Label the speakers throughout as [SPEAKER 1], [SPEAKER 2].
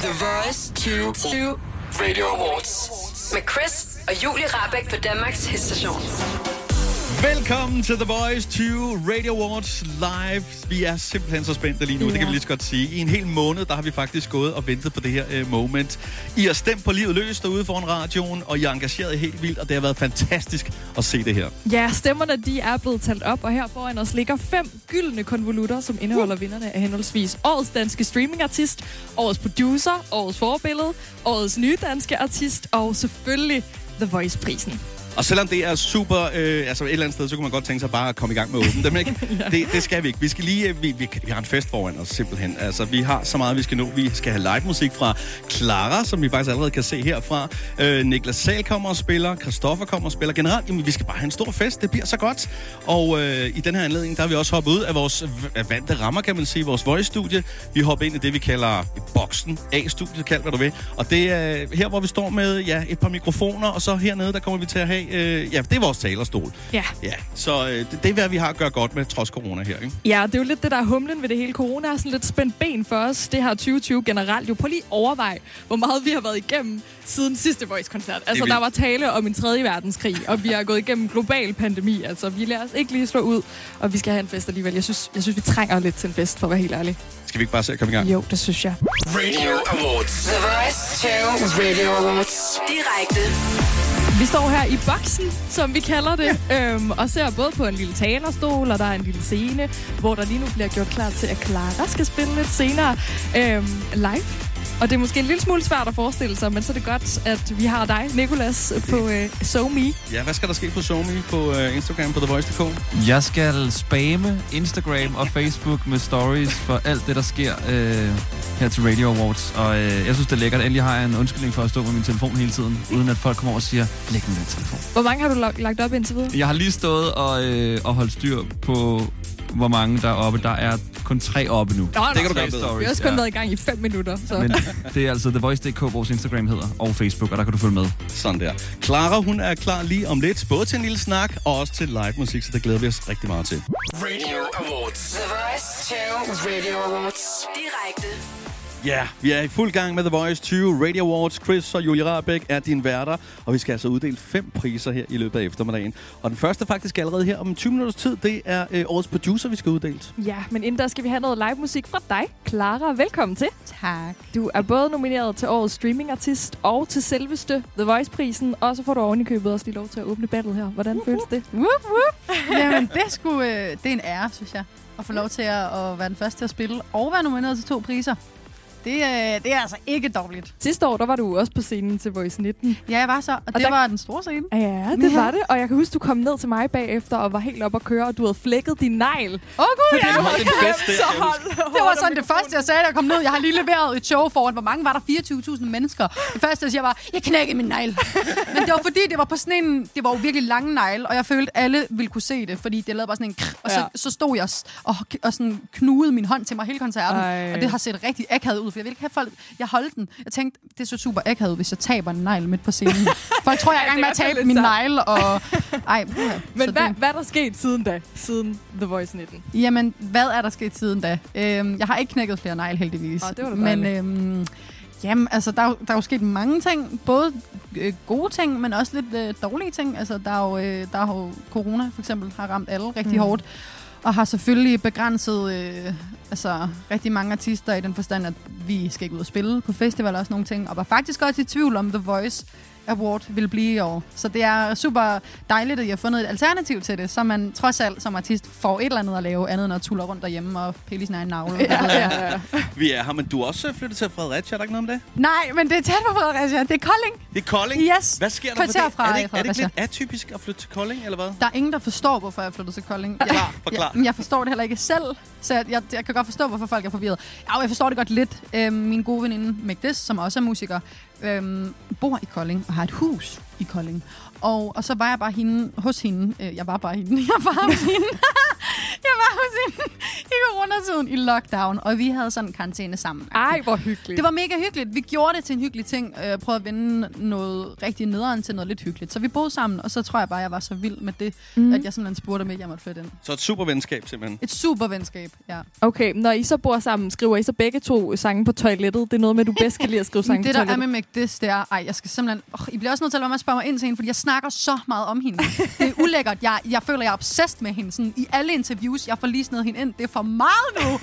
[SPEAKER 1] The Voice 2020 Radio Awards. Med Chris og Julie Rabeck på Danmarks hitstation.
[SPEAKER 2] Velkommen til The Voice 20 Radio Awards live. Vi er simpelthen så spændte lige nu, ja. det kan vi lige så godt sige. I en hel måned, der har vi faktisk gået og ventet på det her uh, moment. I har stemt på livet løs derude foran radioen, og I er engageret helt vildt, og det har været fantastisk at se det her.
[SPEAKER 3] Ja, stemmerne de er blevet talt op, og her foran os ligger fem gyldne konvolutter, som indeholder uh. vinderne af henholdsvis Årets Danske Streamingartist, Årets Producer, Årets Forbillede, Årets Nye Danske Artist og selvfølgelig The Voice-prisen.
[SPEAKER 2] Og selvom det er super, øh, altså et eller andet sted, så kunne man godt tænke sig bare at komme i gang med at åbne dem, ikke? ja. det, det skal vi ikke. Vi skal lige, øh, vi, vi, vi har en fest foran os, simpelthen. Altså, vi har så meget, vi skal nå. Vi skal have live musik fra Clara, som vi faktisk allerede kan se herfra. Øh, Niklas Sal kommer og spiller, Christoffer kommer og spiller. Generelt, jamen, vi skal bare have en stor fest. Det bliver så godt. Og øh, i den her anledning, der har vi også hoppet ud af vores vante rammer, kan man sige, vores voice-studie. Vi hopper ind i det, vi kalder boksen, A-studiet, kald hvad du vil. Og det er her, hvor vi står med ja, et par mikrofoner, og så hernede, der kommer vi til at have øh, ja, det er vores talerstol.
[SPEAKER 3] Ja.
[SPEAKER 2] ja så øh, det, det er, hvad vi har at gøre godt med, trods corona her, ikke?
[SPEAKER 3] Ja, det er jo lidt det, der er humlen ved det hele. Corona er sådan lidt spændt ben for os. Det her 2020 generelt. Jo, prøv lige overvej, hvor meget vi har været igennem siden sidste Voice-koncert. Altså, der var tale om en tredje verdenskrig, og vi har gået igennem global pandemi. Altså, vi lader os ikke lige slå ud, og vi skal have en fest alligevel. Jeg synes, jeg synes vi trænger lidt til en fest, for at være helt ærlig.
[SPEAKER 2] Skal vi ikke bare se at komme i gang?
[SPEAKER 3] Jo, det synes jeg.
[SPEAKER 1] Radio Awards. The Voice 2 Radio Awards. Direkte.
[SPEAKER 3] Vi står her i boksen, som vi kalder det, ja. øhm, og ser både på en lille talerstol, og der er en lille scene, hvor der lige nu bliver gjort klar til, at Clara skal spille lidt senere øhm, live. Og det er måske en lille smule svært at forestille sig, men så er det godt, at vi har dig, Nikolas, på uh, SoMe.
[SPEAKER 2] Ja, hvad skal der ske på SoMe på uh, Instagram på TheVoice.dk?
[SPEAKER 4] Jeg skal spamme Instagram og Facebook med stories for alt det, der sker uh, her til Radio Awards. Og uh, jeg synes, det er lækkert. Endelig har jeg en undskyldning for at stå med min telefon hele tiden, uden at folk kommer over og siger, læg den telefon.
[SPEAKER 3] Hvor mange har du lagt op indtil videre?
[SPEAKER 4] Jeg har lige stået og, uh, og holdt styr på hvor mange der er oppe. Der er kun tre oppe nu.
[SPEAKER 3] Nå, det kan du gøre bedre. Vi har også kun ja. været i gang i fem minutter. Så.
[SPEAKER 4] Men det er altså TheVoice.dk, vores Instagram hedder, og Facebook, og der kan du følge med.
[SPEAKER 2] Sådan der. Clara, hun er klar lige om lidt, både til en lille snak og også til live musik, så det glæder vi os rigtig meget til.
[SPEAKER 1] Radio Awards. The Voice 2 Radio Awards. Direkte
[SPEAKER 2] Ja, yeah, vi er i fuld gang med The Voice 20 Radio Awards. Chris og Julie Rabeck er din værter, og vi skal altså uddele fem priser her i løbet af eftermiddagen. Og den første faktisk allerede her om 20 minutters tid, det er øh, årets producer, vi skal uddele.
[SPEAKER 3] Ja, men inden der skal vi have noget live musik fra dig, Clara. Velkommen til.
[SPEAKER 5] Tak.
[SPEAKER 3] Du er både nomineret til årets streamingartist og til selveste The Voice-prisen, og så får du oven i købet også lige lov til at åbne battle her. Hvordan uh-huh. føles det?
[SPEAKER 5] Whoop, whoop. Jamen, det er, sgu, øh, det er en ære, synes jeg, at få lov til at, at være den første til at spille og være nomineret til to priser. Det, øh, det er altså ikke dårligt.
[SPEAKER 3] Sidste år, der var du også på scenen til Voice 19.
[SPEAKER 5] Ja, jeg var så, og, og det der... var den store scene.
[SPEAKER 3] Ja, det ja. var det. Og jeg kan huske, du kom ned til mig bagefter og var helt op at køre, og du havde flækket din negl.
[SPEAKER 5] Åh oh, gud, ja.
[SPEAKER 2] Det, en fest,
[SPEAKER 5] det, hold, hold det var sådan det første, jeg sagde, da jeg kom ned. Jeg har lige leveret et show foran. Hvor mange var der? 24.000 mennesker. Det første, jeg siger var, jeg knækkede min negl. Men det var fordi, det var på sådan en, det var jo virkelig lange negl, og jeg følte, alle ville kunne se det, fordi det lavede bare sådan en krr, og så, ja. så stod jeg og, og sådan knudede min hånd til mig hele koncerten. Ej. Og det har set rigtig akavet ud, for jeg vil ikke have folk jeg holdt den. Jeg tænkte, det er så super akavet, hvis jeg taber en negl midt på scenen. Jeg tror, jeg er i gang med at tabe min negl. Og... Ej,
[SPEAKER 3] puha. Men hvad, det... hvad er der sket siden da? Siden The Voice 19?
[SPEAKER 5] Jamen, hvad er der sket siden da? Øhm, jeg har ikke knækket flere negl, heldigvis.
[SPEAKER 3] Oh, det var
[SPEAKER 5] Men øhm, Jamen, altså, der, der er jo sket mange ting. Både øh, gode ting, men også lidt øh, dårlige ting. Altså, der er jo, øh, der er jo corona, for eksempel, har ramt alle rigtig mm. hårdt. Og har selvfølgelig begrænset øh, altså, rigtig mange artister i den forstand, at vi skal ikke ud og spille på festivaler og sådan nogle ting. Og var faktisk også i tvivl om The Voice Award vil blive i år. Så det er super dejligt, at I har fundet et alternativ til det, så man trods alt som artist får et eller andet at lave, andet end at tulle rundt derhjemme og pille sin egen navle. Ja, ja,
[SPEAKER 2] ja. Vi er her, men du er også flyttet til Fredericia, er der ikke noget om det?
[SPEAKER 5] Nej, men det er tæt på Fredericia. Det er Kolding.
[SPEAKER 2] Det er Kolding?
[SPEAKER 5] Yes.
[SPEAKER 2] Hvad sker der for det?
[SPEAKER 5] Fra
[SPEAKER 2] er, det ikke, er det ikke lidt atypisk at flytte til Kolding, eller hvad?
[SPEAKER 5] Der er ingen, der forstår, hvorfor jeg flyttet til Kolding.
[SPEAKER 2] Jeg, ja, forklar.
[SPEAKER 5] Jeg, jeg forstår det heller ikke selv, så jeg, jeg, jeg kan godt forstå, hvorfor folk er forvirret. Ja, jeg forstår det godt lidt. Øhm, min gode veninde Megdes, som også er musiker, øhm, bor i Kolding og har et hus i Kolding. Og, og så var jeg bare hende, hos hende. Øh, jeg var bare hende. Jeg var hos hende.
[SPEAKER 6] jeg var hos hende i coronatiden i lockdown, og vi havde sådan en karantæne sammen.
[SPEAKER 3] Ej, hvor hyggeligt.
[SPEAKER 6] Det var mega hyggeligt. Vi gjorde det til en hyggelig ting. Øh, prøvede at vende noget rigtig nederen til noget lidt hyggeligt. Så vi boede sammen, og så tror jeg bare, jeg var så vild med det, mm. at jeg simpelthen spurgte, om ikke jeg måtte flytte ind.
[SPEAKER 2] Så et super venskab, simpelthen.
[SPEAKER 6] Et super venskab, ja.
[SPEAKER 3] Okay, når I så bor sammen, skriver I så begge to sange på toilettet? Det er noget med, du bedst kan lide at skrive sange
[SPEAKER 6] det,
[SPEAKER 3] på
[SPEAKER 6] der er
[SPEAKER 3] toilettet.
[SPEAKER 6] med Meg, det er, ej, jeg skal simpelthen, oh, I bliver også nødt til at lade være med at spørge mig ind til hende, fordi jeg snakker så meget om hende. Det er ulækkert. Jeg, jeg føler, jeg er obsessed med hende. Sådan, I alle interviews, jeg får lige snedet hende ind. Det er for meget nu.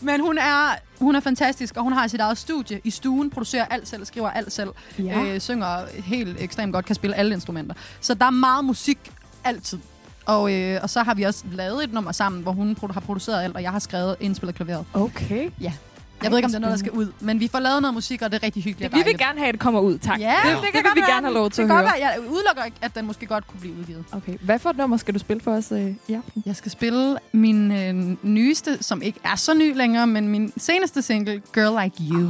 [SPEAKER 6] Men hun er, hun er fantastisk, og hun har sit eget studie i stuen, producerer alt selv, skriver alt selv,
[SPEAKER 3] Ja.
[SPEAKER 6] øh, synger helt ekstremt godt, kan spille alle instrumenter. Så der er meget musik altid. Og, øh, og så har vi også lavet et nummer sammen, hvor hun produ- har produceret alt, og jeg har skrevet indspillet klaveret.
[SPEAKER 3] Okay.
[SPEAKER 6] Ja. Jeg ved ikke, om det er noget, der skal ud, men vi får lavet noget musik, og det er rigtig hyggeligt. og
[SPEAKER 3] Vi vil gerne have, at det kommer ud, tak.
[SPEAKER 6] Ja,
[SPEAKER 3] det,
[SPEAKER 6] det,
[SPEAKER 3] det,
[SPEAKER 6] kan
[SPEAKER 3] vil
[SPEAKER 6] godt
[SPEAKER 3] vi gerne have lov til
[SPEAKER 6] det
[SPEAKER 3] at
[SPEAKER 6] kan
[SPEAKER 3] høre.
[SPEAKER 6] godt være. Jeg udelukker ikke, at den måske godt kunne blive udgivet.
[SPEAKER 3] Okay, hvad for et nummer skal du spille for os øh, i aften?
[SPEAKER 6] Jeg skal spille min øh, nyeste, som ikke er så ny længere, men min seneste single, Girl Like You.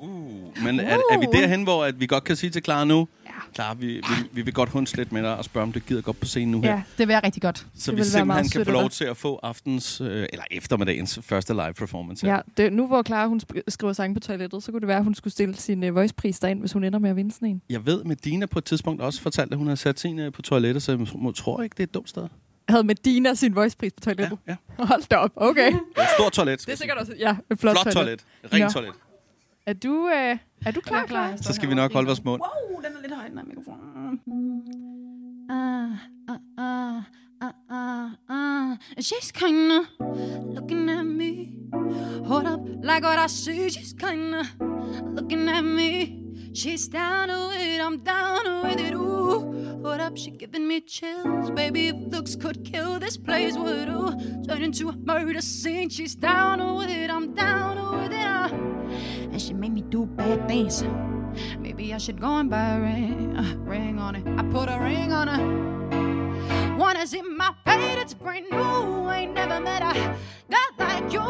[SPEAKER 2] Uh, men er, er vi derhen, hvor at vi godt kan sige til Clara nu?
[SPEAKER 3] Ja.
[SPEAKER 2] Clara, vi, vi, vi vil godt hunds lidt med dig og spørge, om du gider godt på scenen nu her.
[SPEAKER 3] Ja.
[SPEAKER 6] Det vil jeg rigtig godt.
[SPEAKER 2] Så
[SPEAKER 3] Det
[SPEAKER 2] vi simpelthen kan få lov til at få aftens, øh, eller eftermiddagens første live performance. her.
[SPEAKER 3] Ja, det, nu hvor Clara hun skriver sange på toilettet, så kunne det være, at hun skulle stille sin uh, voice-pris derind, hvis hun ender med at vinde sådan en.
[SPEAKER 2] Jeg ved, med Dina på et tidspunkt også fortalte, at hun har sat sin øh, på toilettet, så jeg må, tror ikke, det er et dumt sted.
[SPEAKER 3] Havde Medina sin voice-pris på
[SPEAKER 2] Ja,
[SPEAKER 3] toilettet?
[SPEAKER 2] ja.
[SPEAKER 3] Hold da op, okay.
[SPEAKER 2] Det er et stort toilet.
[SPEAKER 3] Det er sikkert også ja, et flot,
[SPEAKER 2] Flot toilet. Rent
[SPEAKER 3] Ja.
[SPEAKER 2] toilet.
[SPEAKER 3] Er du, øh, er du klar, klar?
[SPEAKER 2] Så skal vi nok holde vores mund.
[SPEAKER 6] Wow, den er lidt høj, den her mikrofon. Ah, ah, ah, ah, ah, ah. She's kinda looking at me. Hold up, like what I see. She's kinda looking at me. She's down to it, I'm down with it. Ooh, hold up, she giving me chills. Baby, if looks could kill, this place would ooh, turn into a murder scene. She's down with it, I'm down with it. ah. And she made me do bad things. Maybe I should go and buy a ring, ring on it. I put a ring on her. Wanna see my fate? It's brand new. Ain't never met a guy like you.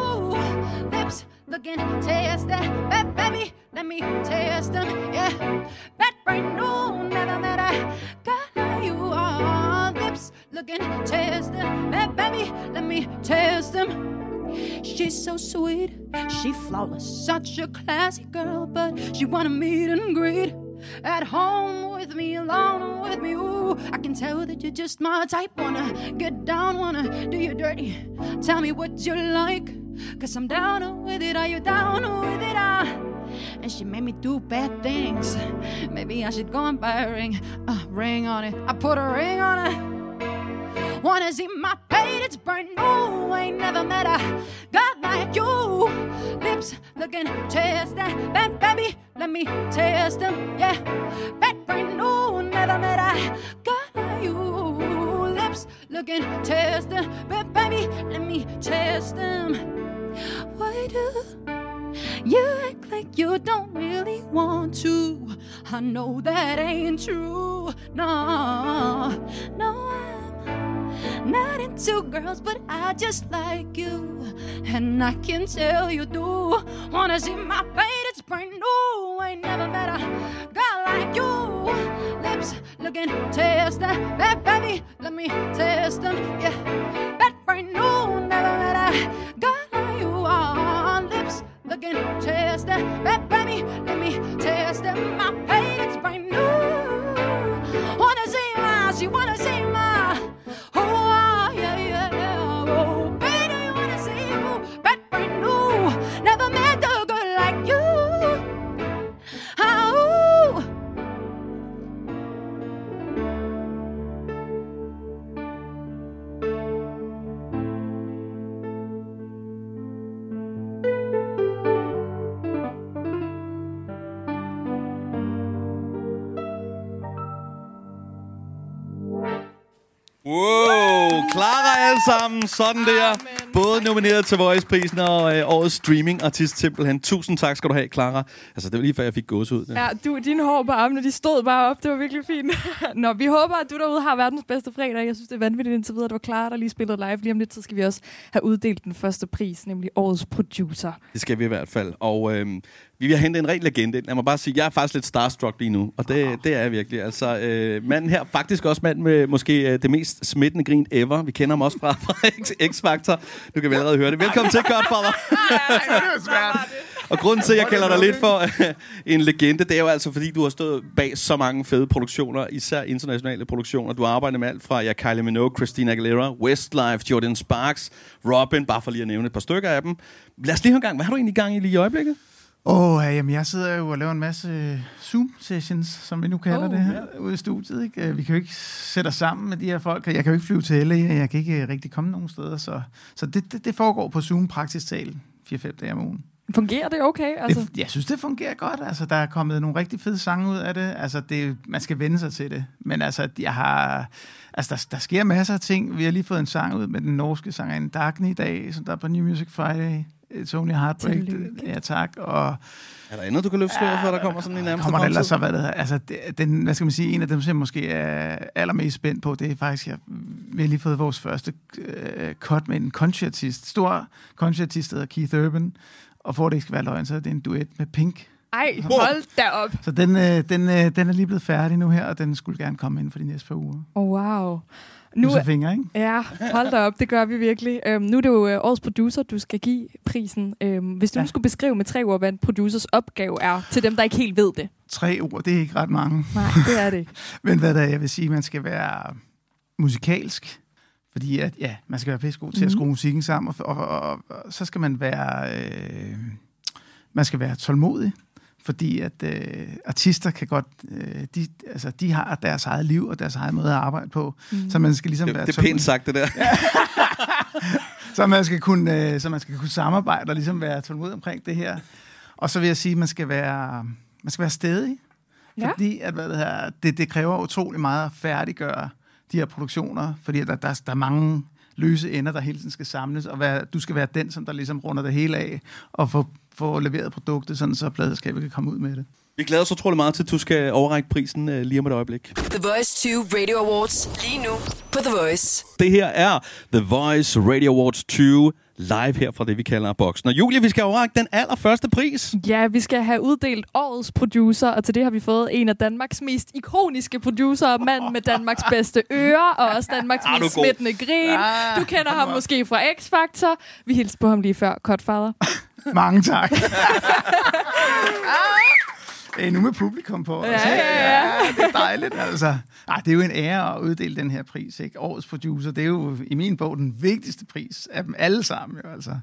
[SPEAKER 6] Lips looking tasty, but baby, let me taste them. Yeah, that brand new. Never met a guy like you. Are lips looking tasty, but baby, let me taste them. She's so sweet, she flawless, such a classy girl, but she wanna meet and greet. At home with me, alone with me, ooh, I can tell that you're just my type. Wanna get down, wanna do you dirty. Tell me what you like, cause I'm down with it. Are you down with it? Ah. And she made me do bad things. Maybe I should go and buy a ring, a ring on it. I put a ring on it. Wanna see my paint? It's brand new. Ain't never met a guy like you. Lips looking tasty, but baby, let me taste them. Yeah, that brand new. Never met a guy like you. Lips looking tasty, but baby, let me taste them. Why do? You act like you don't really want to. I know that ain't true. No, no, I'm not into girls, but I just like you. And I can tell you do. Wanna see my fate? It's brand new. Ain't never met a girl like you. Lips looking tasty. But baby, let me taste them. Yeah, that brand new. Never met a girl like you. On lips looking tasty. But baby, let me taste them. My fate? It's brand new. Wanna see my, she wanna see my.
[SPEAKER 2] Wow, klarer alle sammen. Sådan der. Både nomineret til Voice-prisen og øh, årets streaming-artist simpelthen. Tusind tak skal du have, Clara. Altså, det var lige før, jeg fik gås ud.
[SPEAKER 3] Ja, du, dine hår på armene, de stod bare op. Det var virkelig fint. Nå, vi håber, at du derude har verdens bedste fredag. Jeg synes, det er vanvittigt indtil videre. Det var Clara, der lige spillede live. Lige om lidt, så skal vi også have uddelt den første pris, nemlig årets producer.
[SPEAKER 2] Det skal vi i hvert fald. Og øh, vi vil hente en ren legende. ind. Lad mig bare sige, jeg er faktisk lidt starstruck lige nu. Og det, det er jeg virkelig. Altså, øh, manden her, faktisk også mand med måske øh, det mest smittende grin ever. Vi kender ham også fra, fra X- X-Factor. Du kan vel allerede høre det. Velkommen til, Godfather. Og grunden til, at jeg kalder dig lidt for en legende, det er jo altså, fordi du har stået bag så mange fede produktioner, især internationale produktioner. Du har arbejdet med alt fra ja, Kylie Minogue, Christina Aguilera, Westlife, Jordan Sparks, Robin, bare for lige at nævne et par stykker af dem. Lad os lige høre en gang. Hvad har du egentlig i gang i lige i øjeblikket?
[SPEAKER 7] Åh, oh, jamen jeg sidder jo og laver en masse Zoom-sessions, som vi nu kalder
[SPEAKER 3] Oh,
[SPEAKER 7] det her, ja. ude i studiet. Ikke? Øh, Vi kan jo ikke sætte os sammen med de her folk. Jeg kan jo ikke flyve til LA, jeg kan ikke rigtig komme nogen steder. Så, så det, det, det foregår på Zoom praktisk talt 4-5 dage om ugen.
[SPEAKER 3] Fungerer det okay? Altså,
[SPEAKER 7] Det, jeg synes, det fungerer godt. Altså, der er kommet nogle rigtig fede sange ud af det. Altså, det, man skal vende sig til det. Men altså, jeg har, altså der, der sker masser af ting. Vi har lige fået en sang ud med den norske sangerinde Dagny i dag, som der er på New Music Friday. It's Only Heartbreak.
[SPEAKER 3] Tillykke.
[SPEAKER 7] Ja, tak. Og
[SPEAKER 2] Er der andet, du kan løfte sløret for, der kommer sådan en nærmeste
[SPEAKER 7] kommer der ellers så, hvad det hedder, altså, den, hvad skal man sige, en af dem, som jeg måske er allermest spændt på, det er faktisk, jeg, vi har lige fået vores første øh, cut med en countryartist, stor countryartist, der hedder Keith Urban, og for at det ikke skal være løgn, så er det en duet med Pink.
[SPEAKER 3] ej, hold da op.
[SPEAKER 7] Så den, øh, den, øh, den er lige blevet færdig nu her, og den skulle gerne komme ind for de næste par uger.
[SPEAKER 3] Oh, wow.
[SPEAKER 7] Nu fingre, ikke?
[SPEAKER 3] ja, hold da op, det gør vi virkelig. Øhm, nu er det jo øh, årets producer, du skal give prisen. Øhm, hvis du
[SPEAKER 7] Ja.
[SPEAKER 3] nu skulle beskrive med tre ord, hvad en producers opgave er, til dem, der ikke helt ved det.
[SPEAKER 7] Tre ord, det er ikke ret mange.
[SPEAKER 3] Nej, det er det ikke.
[SPEAKER 7] Men hvad der jeg vil sige, man skal være musikalsk, fordi at, ja, man skal være pissegod til at
[SPEAKER 3] Mhm.
[SPEAKER 7] skrue musikken sammen, og, og, og, og så skal man være, øh, man skal være tålmodig, fordi at øh, artister kan godt, øh, de, altså, de har deres eget liv og deres eget måde at arbejde på, mm. så man skal ligesom
[SPEAKER 2] Det,
[SPEAKER 7] være
[SPEAKER 2] det er pænt sagt, det der.
[SPEAKER 7] Så man skal kunne, øh, så man skal kunne samarbejde og ligesom være tålmodig omkring det her. Og så vil jeg sige, at man skal være, man skal være stedig.
[SPEAKER 3] Ja.
[SPEAKER 7] Fordi at, hvad det, her, det, det kræver utrolig meget at færdiggøre de her produktioner, fordi der, der, der er mange løse ender, der hele tiden skal samles, og være, du skal være den, som der ligesom runder det hele af, og få, få leveret produktet, sådan så pladeskabet kan komme ud med det.
[SPEAKER 2] Vi glæder os utrolig meget til, at du skal overrække prisen øh, lige om et øjeblik.
[SPEAKER 1] The Voice 2 Radio Awards. Lige nu på The Voice.
[SPEAKER 2] Det her er The Voice Radio Awards 20 live her fra det, vi kalder boksen. Og Julie, vi skal overrække den allerførste pris.
[SPEAKER 3] Ja, vi skal have uddelt årets producer, og til det har vi fået en af Danmarks mest ikoniske producer, mand med Danmarks bedste ører, og også Danmarks
[SPEAKER 2] Ah,
[SPEAKER 3] mest smittende grin. Du kender ham måske fra X-Factor. Vi hilste på ham lige før, Godfather.
[SPEAKER 7] Mange tak. Hey, nu med publikum på.
[SPEAKER 3] Ja,
[SPEAKER 7] altså.
[SPEAKER 3] ja, ja.
[SPEAKER 7] ja, det er dejligt, altså. Ej, det er jo en ære at uddele den her pris, ikke? Årets producer, det er jo i min bog den vigtigste pris af dem alle sammen, jo, altså.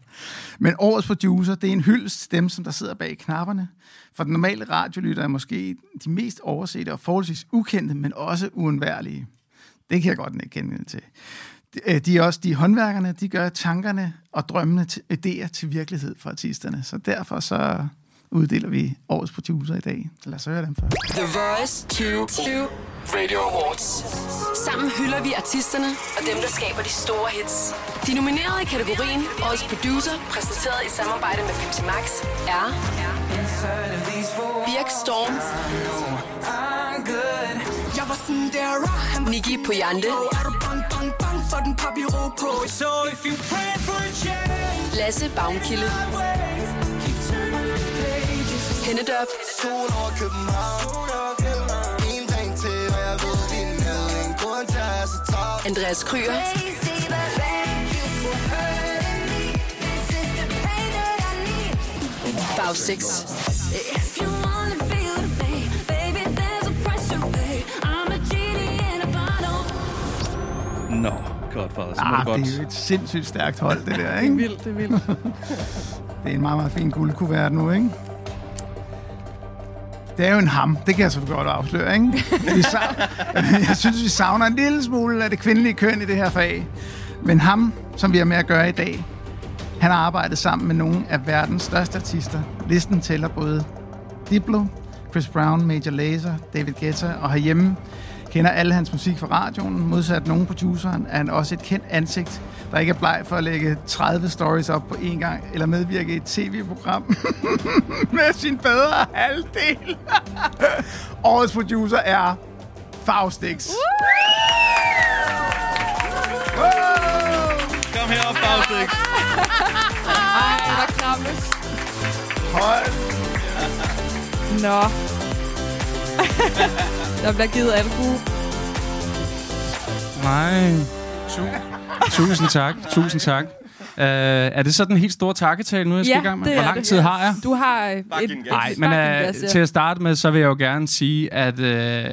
[SPEAKER 7] Men årets producer, det er en hyldest til dem, som der sidder bag knapperne. For den normale radiolytter er måske de mest oversete og forholdsvis ukendte, men også uundværlige. Det kan jeg godt ikke kende til. Øh, de- er også de håndværkerne, de gør tankerne og drømmene til øh, idéer til virkelighed for artisterne. Så derfor så uddeler vi årets producer i dag. Så lad os høre dem først.
[SPEAKER 1] The Voice 2020 Radio Awards. Sammen hylder vi artisterne og dem, der skaber de store hits. De nominerede i kategorien Årets Producer, præsenteret i samarbejde med Pepsi Max, er Birk Storm, Niki Pojante, Lasse Baunkilde, Hennedop, Andreas Kryer, Bag 6.
[SPEAKER 2] Nå, godt for os.
[SPEAKER 7] Ah,
[SPEAKER 2] godt.
[SPEAKER 7] det er jo et sindssygt stærkt hold, det der, ikke?
[SPEAKER 3] Vildt, det er vildt.
[SPEAKER 7] Det er en meget, meget fin guldkuvert nu, ikke? Det er jo en ham, det kan jeg så godt afsløre, ikke? Vi savner, jeg synes, vi savner en lille smule af det kvindelige køn i det her fag. Men ham, som vi har med at gøre i dag, han har arbejdet sammen med nogle af verdens største artister. Listen tæller både Diplo, Chris Brown, Major Lazer, David Guetta og herhjemme kender alle hans musik fra radioen. Modsat nogle produceren er han også et kendt ansigt, der ikke er bleg for at lægge 30 stories op på én gang, eller medvirke i et tv-program med sin bedre halvdel. Årets producer er Faustix.
[SPEAKER 2] Kom herop, Faustix.
[SPEAKER 3] Ej, der krammes.
[SPEAKER 7] Hold.
[SPEAKER 3] Nå. der bliver givet albu.
[SPEAKER 4] Nej. Tu- Tusind tak. Tusind tak. Uh, er det så den helt store takketale nu, jeg skal
[SPEAKER 3] Ja,
[SPEAKER 4] i gang med?
[SPEAKER 3] det
[SPEAKER 4] Hvor lang
[SPEAKER 3] det.
[SPEAKER 4] tid har jeg?
[SPEAKER 3] Du har et...
[SPEAKER 4] Nej, men uh,
[SPEAKER 3] gas, ja.
[SPEAKER 4] til at starte med, så vil jeg jo gerne sige, at, uh,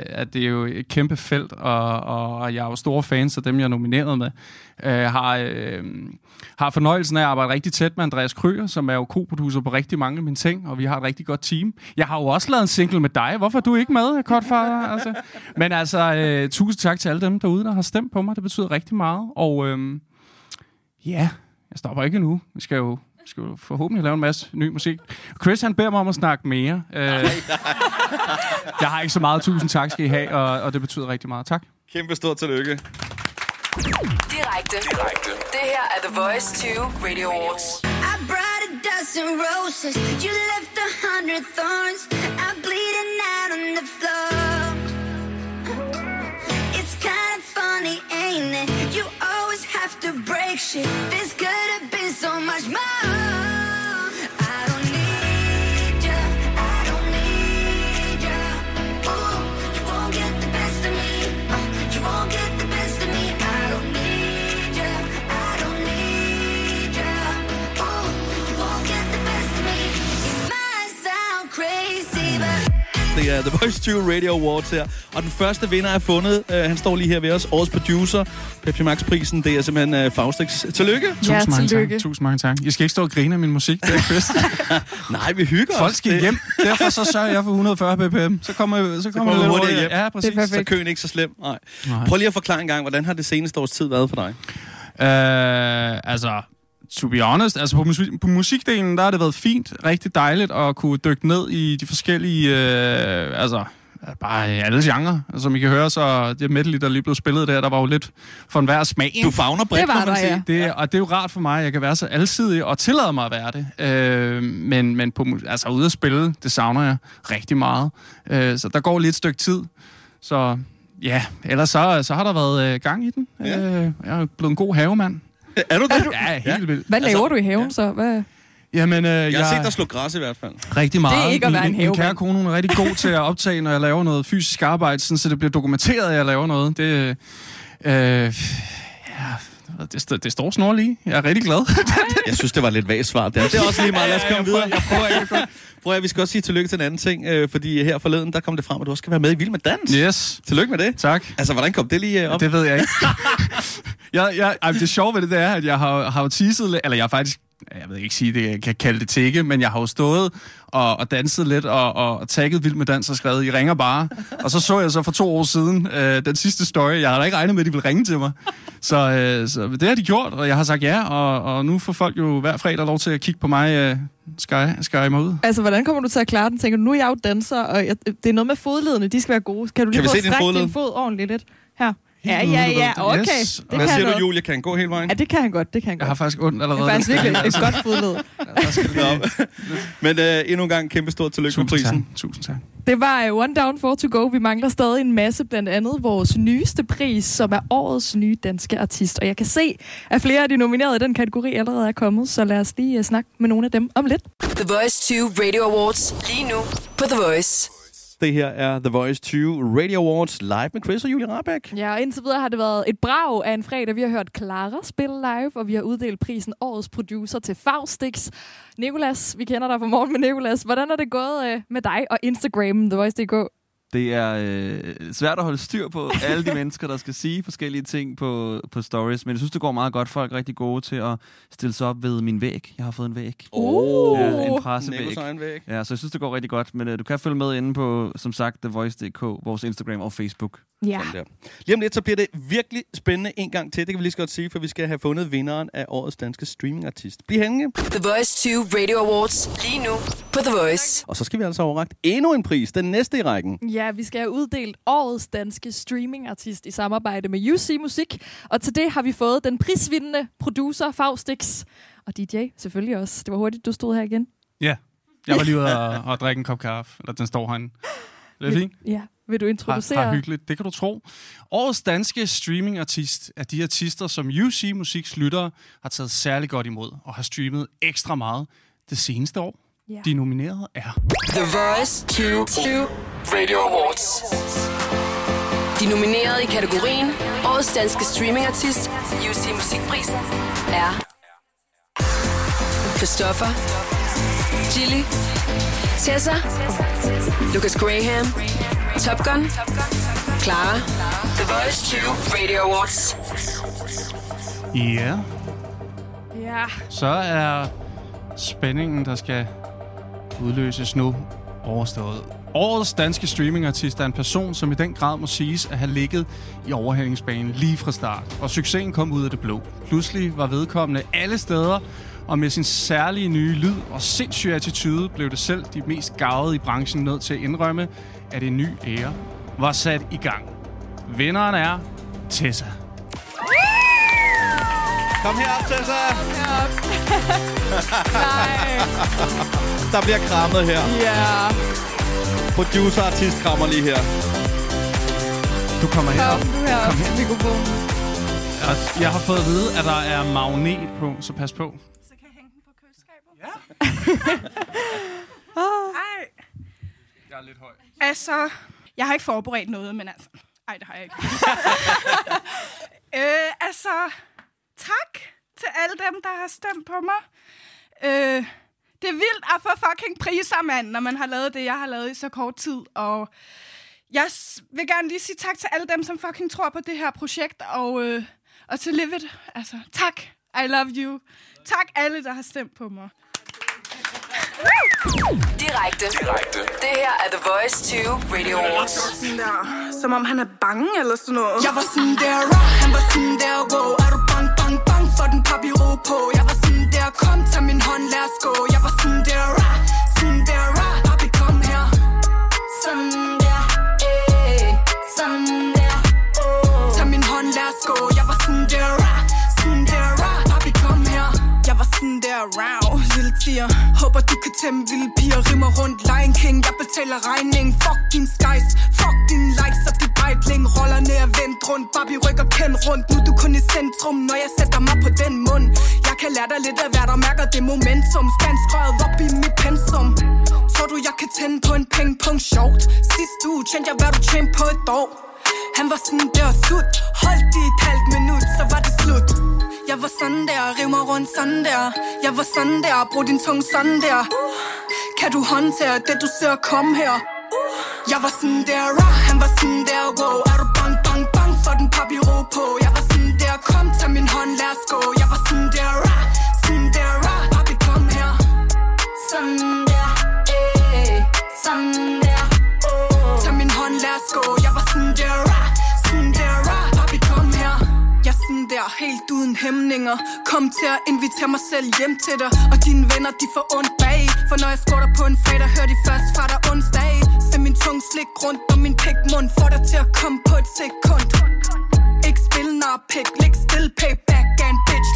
[SPEAKER 4] at det er jo et kæmpe felt, og, og jeg er jo store fans af dem, jeg er nomineret med. Uh, har, uh, har fornøjelsen af at arbejde rigtig tæt med Andreas Krøger, som er jo co-producer på rigtig mange af mine ting, og vi har et rigtig godt team. Jeg har jo også lavet en single med dig. Hvorfor er du ikke med, Kortfader? Altså. Men altså, uh, tusind tak til alle dem derude, der har stemt på mig. Det betyder rigtig meget. Og uh, ja, jeg stopper ikke endnu. Vi skal jo vi skal jo forhåbentlig lave en masse ny musik. Chris, han beder mig om at snakke mere. Uh, jeg har ikke så meget. Tusind tak skal I have, og, og det betyder rigtig meget. Tak.
[SPEAKER 2] Kæmpe stort tillykke.
[SPEAKER 1] Direkte. Direkte. Det her er The Voice 2 Radio Awards.
[SPEAKER 8] I brought a dozen roses. You left a hundred thorns. I'm bleeding out on the floor. It's kind of funny, ain't it? You have to break shit. This could have been so much more.
[SPEAKER 2] Det er The Voice 20 Radio Awards her. Og den første vinder er fundet. Uh, han står lige her ved os. Årets producer. Pepsi Max-prisen. Det er simpelthen uh, Faustix. Tillykke.
[SPEAKER 3] Ja,
[SPEAKER 4] Tusind mange
[SPEAKER 3] tillykke.
[SPEAKER 4] tak. Tusind mange tak. I skal ikke stå og grine af min musik, det er Chris.
[SPEAKER 2] Nej, vi hygger
[SPEAKER 4] Folk
[SPEAKER 2] os.
[SPEAKER 4] skal
[SPEAKER 2] Det-
[SPEAKER 4] hjem. Derfor så sørger jeg for 140 bpm. Så kommer, så kommer,
[SPEAKER 2] kommer
[SPEAKER 4] det
[SPEAKER 2] hurtigere hjem.
[SPEAKER 4] Ja, præcis.
[SPEAKER 3] Det er.
[SPEAKER 2] Så køen ikke så slem. Nej.
[SPEAKER 4] Nej.
[SPEAKER 2] Prøv lige at forklare en gang, hvordan har det seneste års tid været for dig?
[SPEAKER 4] Øh, altså, to be honest, altså på, musik, på musikdelen, der har det været fint, rigtig dejligt at kunne dykke ned i de forskellige, øh, altså bare alle genrer. Som I kan høre, så det medley, der lige blev spillet der, der var jo lidt for enhver smag.
[SPEAKER 2] Du fagner bredt,
[SPEAKER 3] Det var
[SPEAKER 2] man
[SPEAKER 3] der, ja.
[SPEAKER 4] Det, og det er jo rart for mig, at jeg kan være så alsidig og tillade mig at være det. Øh, men men på, altså ude at spille, det savner jeg rigtig meget. Øh, så der går lige et stykke tid. Så ja, ellers så, så har der været øh, gang i den.
[SPEAKER 2] Ja.
[SPEAKER 4] Øh, jeg er blevet en god havemand.
[SPEAKER 2] Er du det?
[SPEAKER 4] Ja, helt
[SPEAKER 2] Ja.
[SPEAKER 4] vildt.
[SPEAKER 3] Hvad
[SPEAKER 2] Altså,
[SPEAKER 3] laver du i haven så? Hvad?
[SPEAKER 4] Jamen, øh, jeg,
[SPEAKER 2] Jeg har set dig slå græs i hvert fald.
[SPEAKER 4] rigtig meget.
[SPEAKER 3] Det er ikke at være en
[SPEAKER 4] min, min kære
[SPEAKER 3] havemand.
[SPEAKER 4] kone hun er rigtig god til at optage, når jeg laver noget fysisk arbejde, sådan, så det bliver dokumenteret, at jeg laver noget. Det, øh, ja, det, det står snor lige. Jeg er rigtig glad.
[SPEAKER 2] Jeg synes, det var lidt vagt svar. Der. Det er også lige meget. Lad os
[SPEAKER 4] Ja, ja,
[SPEAKER 2] komme videre. Jeg prøver, jeg prøver. Prøv at vi skal også sige tillykke til en anden ting, øh, fordi her forleden, der kom det frem, at du også skal være med i Vild med Dans.
[SPEAKER 4] yes.
[SPEAKER 2] Tillykke med det.
[SPEAKER 4] Tak.
[SPEAKER 2] Altså, hvordan kom det lige øh, op?
[SPEAKER 4] Det ved jeg ikke. jeg, jeg, ej, det sjove ved det, det er, at jeg har, har jo teaset eller jeg har faktisk, jeg ved ikke sige det, jeg kan kalde det tikke, men jeg har jo stået og, og danset lidt og, og, og tagget vildt med dans og skrevet, I ringer bare. Og så så jeg så for to år siden øh, den sidste story. Jeg havde da ikke regnet med, at de ville ringe til mig. Så, øh, så det har de gjort, og jeg har sagt ja, og, og nu får folk jo hver fredag lov til at kigge på mig. Øh, skal, jeg, skal jeg mig ud?
[SPEAKER 3] Altså, hvordan kommer du til at klare den? Tænker du, nu er jeg jo danser, og jeg, det er noget med fodledene, de skal være gode. Kan du lige
[SPEAKER 2] Kan
[SPEAKER 3] prøve at
[SPEAKER 2] din
[SPEAKER 3] strække din fod ordentligt lidt? Her. Ja,
[SPEAKER 4] Helt
[SPEAKER 3] ja, ja,
[SPEAKER 4] ved.
[SPEAKER 3] okay.
[SPEAKER 4] Yes.
[SPEAKER 3] Det
[SPEAKER 2] Hvad
[SPEAKER 3] kan
[SPEAKER 2] siger
[SPEAKER 3] noget.
[SPEAKER 2] du, Julie? Kan han gå hele vejen?
[SPEAKER 3] Ja, det kan han godt, det kan han
[SPEAKER 4] Jeg har
[SPEAKER 3] godt.
[SPEAKER 4] faktisk ondt
[SPEAKER 3] Det
[SPEAKER 4] allerede.
[SPEAKER 3] er faktisk virkelig et godt fodled.
[SPEAKER 2] Nå. Men øh, endnu en gang kæmpe stort tillykke med
[SPEAKER 4] Tusind tak.
[SPEAKER 2] prisen.
[SPEAKER 4] Tusind tak.
[SPEAKER 3] Det var uh, One Down, Four to Go. Vi mangler stadig en masse, blandt andet vores nyeste pris, som er årets nye danske artist. Og jeg kan se, at flere af de nominerede i den kategori allerede er kommet, så lad os lige uh, snakke med nogle af dem om lidt.
[SPEAKER 1] The Voice 2 Radio Awards. Lige nu på The Voice.
[SPEAKER 2] Det her er The Voice 20 Radio Awards live med Chris og Julie Rabeck.
[SPEAKER 3] Ja, og indtil videre har det været et brag af en fredag. Vi har hørt Clara spille live, og vi har uddelt prisen Årets Producer til Faustix. Nikolas, vi kender dig fra morgen med Nikolas. Hvordan er det gået øh, med dig og Instagram, The Voice.dk?
[SPEAKER 9] Det er øh, svært at holde styr på alle de mennesker, der skal sige forskellige ting på, på stories. Men jeg synes, det går meget godt. Folk er rigtig gode til at stille sig op ved min væg. Jeg har fået en væg.
[SPEAKER 3] Uh.
[SPEAKER 9] Ja, en pressevæg.
[SPEAKER 2] væg.
[SPEAKER 9] Ja, så jeg synes, det går rigtig godt. Men øh, du kan følge med inde på, som sagt, TheVoice.dk, vores Instagram og Facebook.
[SPEAKER 3] Ja.
[SPEAKER 2] Der. Lige om lidt, så bliver det virkelig spændende en gang til. Det kan vi lige så godt sige, for vi skal have fundet vinderen af årets danske streamingartist. Bliv hængende.
[SPEAKER 1] The Voice 2 Radio Awards. Lige nu på The Voice.
[SPEAKER 2] Og så skal vi altså overragt endnu en pris. Den næste i rækken.
[SPEAKER 3] Ja, vi skal have uddelt årets danske streamingartist i samarbejde med UC Musik. Og til det har vi fået den prisvindende producer Faustix. Og DJ selvfølgelig også. Det var hurtigt, du stod her igen.
[SPEAKER 4] Ja, jeg var lige ude og, og drikke en kop kaffe, eller den står herinde. Det er
[SPEAKER 3] Vil-
[SPEAKER 4] fint.
[SPEAKER 3] Ja, vil du
[SPEAKER 4] Har,
[SPEAKER 3] introducere?
[SPEAKER 4] har hyggeligt, det kan du tro. Årets danske streamingartist er de artister, som UC Musiks lyttere har taget særlig godt imod og har streamet ekstra meget det seneste år.
[SPEAKER 3] Ja.
[SPEAKER 4] De nominerede er
[SPEAKER 1] The Voice 2 Radio Awards. De nominerede i kategorien Årets danske streamingartist, UC Musikprisen, er Christoffer, Chili, Tessa, Lucas Graham, Top Gun, Clara. The Voice 2 Radio Awards.
[SPEAKER 4] Ja,
[SPEAKER 3] Ja,
[SPEAKER 4] så er spændingen, der skal udløses nu, overstået. Årets danske streamingartist er en person, som i den grad må siges at have ligget i overhældingsbanen lige fra start. Og succesen kom ud af det blå. Pludselig var vedkommende alle steder, og med sin særlige nye lyd og sindssyge attitude blev det selv de mest gavede i branchen nødt til at indrømme, at en ny ære var sat i gang. Vinderen er Tessa.
[SPEAKER 2] Kom herop, Tessa.
[SPEAKER 3] nej.
[SPEAKER 2] Der bliver krammet her.
[SPEAKER 3] Ja,
[SPEAKER 2] Producer-artist krammer lige her.
[SPEAKER 4] Du kommer herop.
[SPEAKER 3] kom du her
[SPEAKER 4] Kom her.
[SPEAKER 3] mikrofonen.
[SPEAKER 4] Jeg, jeg har fået at vide, at der er magnet på, så pas på.
[SPEAKER 10] Så kan jeg hænge den på køleskabet? Ja. Ej.
[SPEAKER 4] Jeg er lidt høj.
[SPEAKER 10] Altså, jeg har ikke forberedt noget, men altså... Ej, det har jeg ikke. øh, altså, tak til alle dem, der har stemt på mig. Øh, det er vildt at få fucking priser, mand, når man har lavet det, jeg har lavet i så kort tid. Og jeg vil gerne lige sige tak til alle dem, som fucking tror på det her projekt. Og, øh, og til Live It. Altså, tak. I love you. Tak alle, der har stemt på mig.
[SPEAKER 1] Direkte. Direkte. Det her er The Voice 2 Radio Awards.
[SPEAKER 10] der, som om han er bange eller sådan noget. Jeg var sådan der, han var sådan der, wow, er du bang, bang, bang, for den papiro på tag hånd, lad os gå. Jeg var sådan der, rah, sådan der, rah, papi, kom her. Sådan der, eh, sådan der, oh. Tag min hånd, lad os gå. Jeg var sådan der, rah, sådan der, rah, papi, kom her. Jeg var sådan der, rah, oh, lille tiger Håber du kan tæmme vilde piger Rimmer rundt, Lion King Jeg betaler regningen Fuck din skies, fuck din likes Og dit roller Rollerne er vendt rundt. Barbie rykker pen rundt. Nu er du kun i centrum Når jeg sætter mig på den mund. Jeg kan lære dig lidt af hvad der mærker det momentum. Spansk røret op i mit pensum. Tror du jeg kan tænde på en pingpong? Sjovt. Sidste uge tjente jeg hvad du tjente på et år. Han var sådan der sut. Holdt i et halvt minut, så var det slut. Jeg var sådan der, riv mig rundt sådan der. Jeg var sådan der, brug din tunge sådan der. Kan du håndtere det du ser komme her? Jeg var sådan der, rah, han var sådan der, wow. Er du bang, bang, bang for den papiro på. Jeg var sådan der, kom, tag min hånd, lad os gå. Jeg var sådan uden hæmninger. Kom til at invitere mig selv hjem til dig. Og dine venner, de får ondt bag. For når jeg skåter på en fredag, hører de først fra dig onsdag. Se min tung slik rundt om min pikmund Får dig til at komme på et sekund. Ikke spil nar pik, lig still payback er en bitch,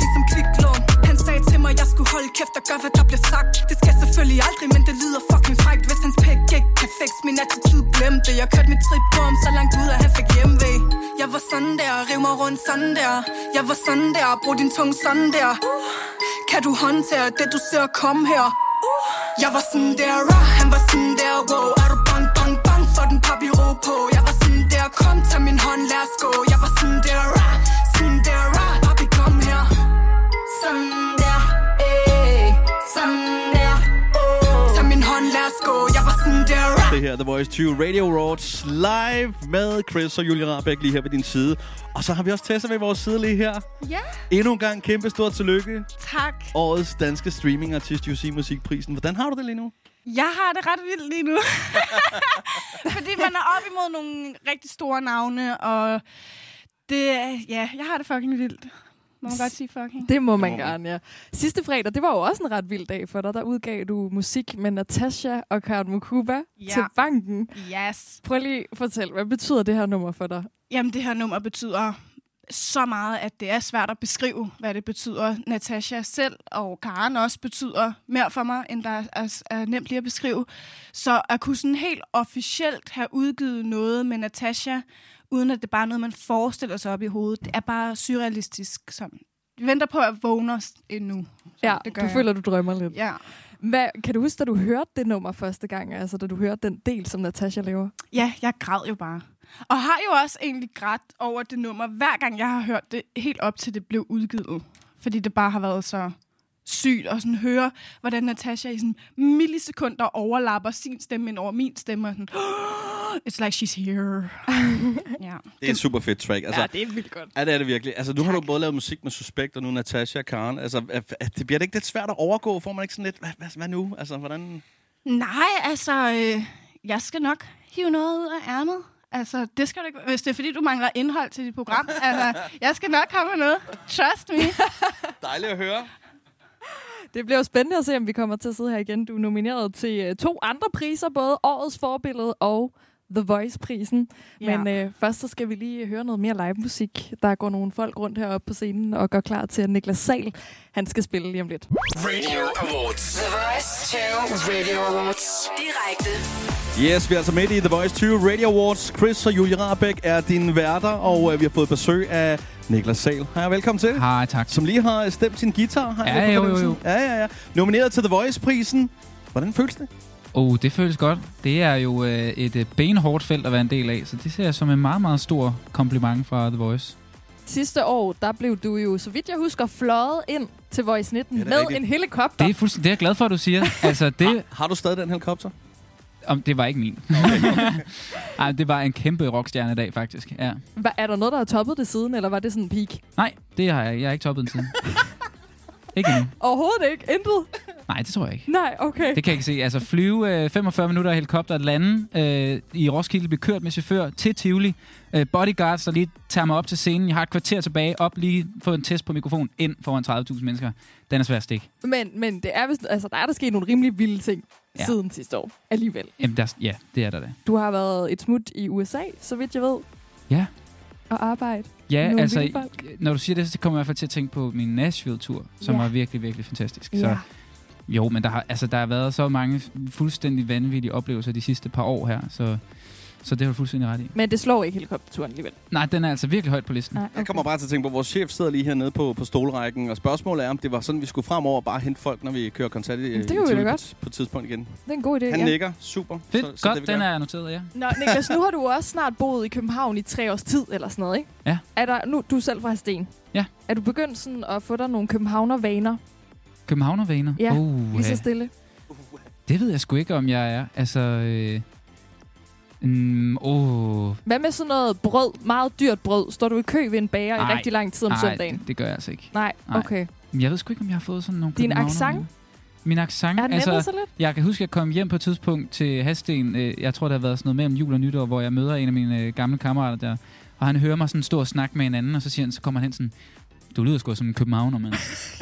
[SPEAKER 10] skulle holde kæft og gøre, hvad der bliver sagt. Det skal jeg selvfølgelig aldrig, men det lyder fucking frækt. Hvis hans pæk ikke kan fix min attitude, glem det. Jeg kørte mit trip på ham så langt ud, at han fik hjemvej Jeg var sådan der, riv mig rundt sådan der. Jeg var sådan der, brug din tunge sådan der. Kan du håndtere det, du ser komme her? Jeg var sådan der, rah, han var sådan der, wow. Er du bang, bang, bang for den papiro på. Jeg var sådan der, kom, tag min hånd, lad os gå. Jeg var sådan der, rah,
[SPEAKER 2] Det her The Voice 20 Radio Awards live med Chris og Julie Rabeck lige her ved din side. Og så har vi også Tessa ved vores side lige her.
[SPEAKER 11] Ja,
[SPEAKER 2] Endnu en gang kæmpe stort tillykke.
[SPEAKER 11] tak.
[SPEAKER 2] Årets danske streamingartist UC Musikprisen. Hvordan har du det lige nu?
[SPEAKER 11] Jeg har det ret vildt lige nu. Fordi man er op imod nogle rigtig store navne, og det, ja, jeg har det fucking vildt. Må man godt sige fucking?
[SPEAKER 3] Det må man gerne, ja. Sidste fredag, det var jo også en ret vild dag for dig. Der udgav du musik med Natasha og Karen Mukuba
[SPEAKER 11] Ja.
[SPEAKER 3] til banken.
[SPEAKER 11] Yes.
[SPEAKER 3] Prøv lige at fortælle, hvad betyder det her nummer for dig?
[SPEAKER 11] Jamen, det her nummer betyder så meget, at det er svært at beskrive, hvad det betyder. Natasha selv og Karen også betyder mere for mig, end der er, er nemt lige at beskrive. Så at kunne sådan helt officielt have udgivet noget med Natasha, uden at det bare er noget, man forestiller sig op i hovedet, det er bare surrealistisk. Sådan. Vi venter på at vågne os endnu.
[SPEAKER 3] Ja,
[SPEAKER 11] det gør
[SPEAKER 3] du
[SPEAKER 11] jeg.
[SPEAKER 3] føler, du drømmer lidt.
[SPEAKER 11] Ja.
[SPEAKER 3] Hvad, kan du huske, da du hørte det nummer første gang? Altså, da du hørte den del, som Natasha laver?
[SPEAKER 11] Ja, jeg græd jo bare. Og har jo også egentlig grædt over det nummer, hver gang jeg har hørt det, helt op til det blev udgivet. Fordi det bare har været så sygt at sådan høre, hvordan Natasha i sådan millisekunder overlapper sin stemme ind over min stemme. Og sådan, It's like she's here. ja.
[SPEAKER 2] Det er et super fedt track. Altså,
[SPEAKER 3] ja, det er vildt godt.
[SPEAKER 2] Ja, det er det virkelig. Altså, nu har du både lavet musik med Suspekt, og nu Natasha og Karen. Altså, er- er- det bliver det ikke lidt svært at overgå? Får man ikke sådan lidt, hvad, hvad, hvad nu? Altså, hvordan...
[SPEAKER 11] Nej, altså, øh, jeg skal nok hive noget ud af ærmet. Altså, det skal du ikke, hvis det er fordi, du mangler indhold til dit program. altså, jeg skal nok komme med noget. Trust me.
[SPEAKER 2] Dejligt at høre.
[SPEAKER 3] Det bliver jo spændende at se, om vi kommer til at sidde her igen. Du er nomineret til uh, to andre priser, både Årets Forbillede og The Voice-prisen.
[SPEAKER 11] Ja.
[SPEAKER 3] Men uh, først så skal vi lige høre noget mere live-musik. Der går nogle folk rundt heroppe på scenen og gør klar til, at Niklas Sal han skal spille lige om lidt.
[SPEAKER 1] Radio Awards. The Voice 2 Radio Awards. Direkte.
[SPEAKER 2] Yes, vi er altså midt i The Voice 20 Radio Awards. Chris og Julie Rabeck er dine værter, og øh, vi har fået besøg af Niklas Sal. Hej, velkommen til.
[SPEAKER 12] Hej, tak.
[SPEAKER 2] Som lige har stemt sin guitar. Har
[SPEAKER 12] Ja, jo, jo, jo.
[SPEAKER 2] Ja, ja, ja. Nomineret til The Voice-prisen. Hvordan føles det?
[SPEAKER 12] Oh, det føles godt. Det er jo øh, et øh, benhårdt felt at være en del af, så det ser jeg som en meget, meget stor kompliment fra The Voice.
[SPEAKER 3] Sidste år, der blev du jo, så vidt jeg husker, fløjet ind til Voice 19
[SPEAKER 2] Ja,
[SPEAKER 3] med
[SPEAKER 2] rigtigt.
[SPEAKER 3] en helikopter.
[SPEAKER 12] Det er, fuldstændig, det er jeg glad for, at du siger. Altså, det,
[SPEAKER 2] Har du stadig den helikopter?
[SPEAKER 12] om, det var ikke min. Ej, det var en kæmpe rockstjerne dag, faktisk. Ja.
[SPEAKER 3] Hva, er der noget, der har toppet det siden, eller var det sådan en peak?
[SPEAKER 12] Nej, det har jeg. Jeg har ikke toppet den siden. ikke endnu.
[SPEAKER 3] Overhovedet ikke. Intet.
[SPEAKER 12] Nej, det tror jeg ikke.
[SPEAKER 3] Nej, okay.
[SPEAKER 12] Det kan jeg ikke se. Altså flyve øh, 45 minutter i helikopter, lande øh, i Roskilde, blive kørt med chauffør til Tivoli. Øh, bodyguards, der lige tager mig op til scenen. Jeg har et kvarter tilbage. Op lige få en test på mikrofon. Ind foran 30.000 mennesker. Den er svær at stikke.
[SPEAKER 3] Men, men det er vist, altså, der er der sket nogle rimelig vilde ting. Ja. siden sidste år. Alligevel.
[SPEAKER 12] Jamen, der, ja, det er der da.
[SPEAKER 3] Du har været et smut i USA, så vidt jeg ved.
[SPEAKER 12] Ja.
[SPEAKER 3] Og arbejde.
[SPEAKER 12] Ja,
[SPEAKER 3] Nogle
[SPEAKER 12] altså,
[SPEAKER 3] folk.
[SPEAKER 12] når du siger det, så kommer jeg i hvert fald til at tænke på min Nashville-tur, som
[SPEAKER 3] Ja.
[SPEAKER 12] var virkelig, virkelig fantastisk.
[SPEAKER 3] Ja.
[SPEAKER 12] Så, jo, men der har, altså, der har været så mange fuldstændig vanvittige oplevelser de sidste par år her, så, så det har du fuldstændig ret i.
[SPEAKER 3] Men det slår ikke helikopterturen alligevel.
[SPEAKER 12] Nej, den er altså virkelig højt på listen.
[SPEAKER 3] Nej,
[SPEAKER 2] Jeg kommer bare til at tænke på, at vores chef sidder lige hernede på, på stolrækken, og spørgsmålet er, om det var sådan, vi skulle fremover bare hente folk, når vi kører koncert i,
[SPEAKER 3] Det kunne vi godt.
[SPEAKER 2] på, på et tidspunkt igen.
[SPEAKER 3] Det er en god idé,
[SPEAKER 2] Han
[SPEAKER 3] ja.
[SPEAKER 2] nikker. Super.
[SPEAKER 12] Fedt,
[SPEAKER 2] Så- så
[SPEAKER 12] godt,
[SPEAKER 2] det,
[SPEAKER 12] den er noteret, ja.
[SPEAKER 3] Nå, Niklas, nu har du også snart boet i København i tre års tid, eller sådan noget, ikke?
[SPEAKER 12] Ja.
[SPEAKER 3] Er der, nu, du er selv fra Sten.
[SPEAKER 12] Ja.
[SPEAKER 3] Er du begyndt sådan at få dig nogle københavnervaner?
[SPEAKER 12] Københavnervaner?
[SPEAKER 3] Ja,
[SPEAKER 12] uh,
[SPEAKER 3] Lige så stille.
[SPEAKER 12] Det ved jeg sgu ikke, om jeg er. Altså, øh, mm, oh,
[SPEAKER 3] Hvad med sådan noget brød, meget dyrt brød? Står du i kø ved en bager i
[SPEAKER 12] Ej,
[SPEAKER 3] rigtig lang tid om
[SPEAKER 12] nej,
[SPEAKER 3] søndagen?
[SPEAKER 12] Det, det gør jeg altså ikke.
[SPEAKER 3] Nej,
[SPEAKER 12] Nej.
[SPEAKER 3] okay.
[SPEAKER 12] Men Jeg ved sgu ikke, om jeg har fået sådan nogle
[SPEAKER 3] Din accent?
[SPEAKER 12] Min accent?
[SPEAKER 3] Er ændret sig lidt?
[SPEAKER 12] Jeg kan huske, at jeg kom hjem på et tidspunkt til Hasten. Øh, Jeg tror, det har været sådan noget mellem jul og nytår, hvor jeg møder en af mine øh, gamle kammerater der. Og han hører mig sådan stå og snakke med en anden, og så siger han, så kommer han hen sådan, du lyder sgu som en københavner, mand.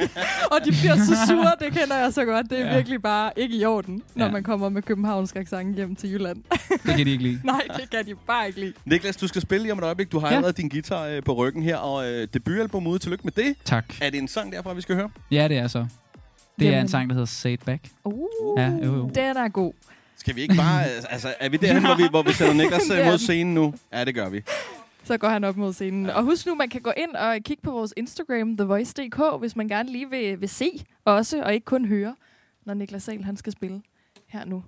[SPEAKER 3] Og de bliver så sure, det kender jeg så godt. Det er
[SPEAKER 12] Ja.
[SPEAKER 3] virkelig bare ikke i orden, når
[SPEAKER 12] Ja.
[SPEAKER 3] man kommer med københavnsk accent hjem til Jylland.
[SPEAKER 12] Det kan de ikke lide.
[SPEAKER 3] Nej, det kan de bare ikke lide.
[SPEAKER 2] Niklas, du skal spille lige om et øjeblik. Du har
[SPEAKER 12] Ja.
[SPEAKER 2] allerede din guitar øh, på ryggen her, og øh, debutalbum ude. Tillykke med det.
[SPEAKER 12] Tak.
[SPEAKER 2] Er det en sang derfra, vi skal høre?
[SPEAKER 12] Ja, det er så. Det er
[SPEAKER 3] Jamen.
[SPEAKER 12] en sang, der hedder Say It Back.
[SPEAKER 3] Uh,
[SPEAKER 12] Ja, jo, jo.
[SPEAKER 3] Den er god.
[SPEAKER 2] Skal vi ikke bare... øh, altså, er vi derhen, hvor vi, hvor vi sætter Niklas øh,
[SPEAKER 3] er
[SPEAKER 2] mod scenen nu? Ja, det gør vi.
[SPEAKER 3] Så går han op mod scenen. Og husk nu, man kan gå ind og kigge på vores Instagram, TheVoice.dk, hvis man gerne lige vil, vil se også, og ikke kun høre, når Niklas Sahl han skal spille her nu.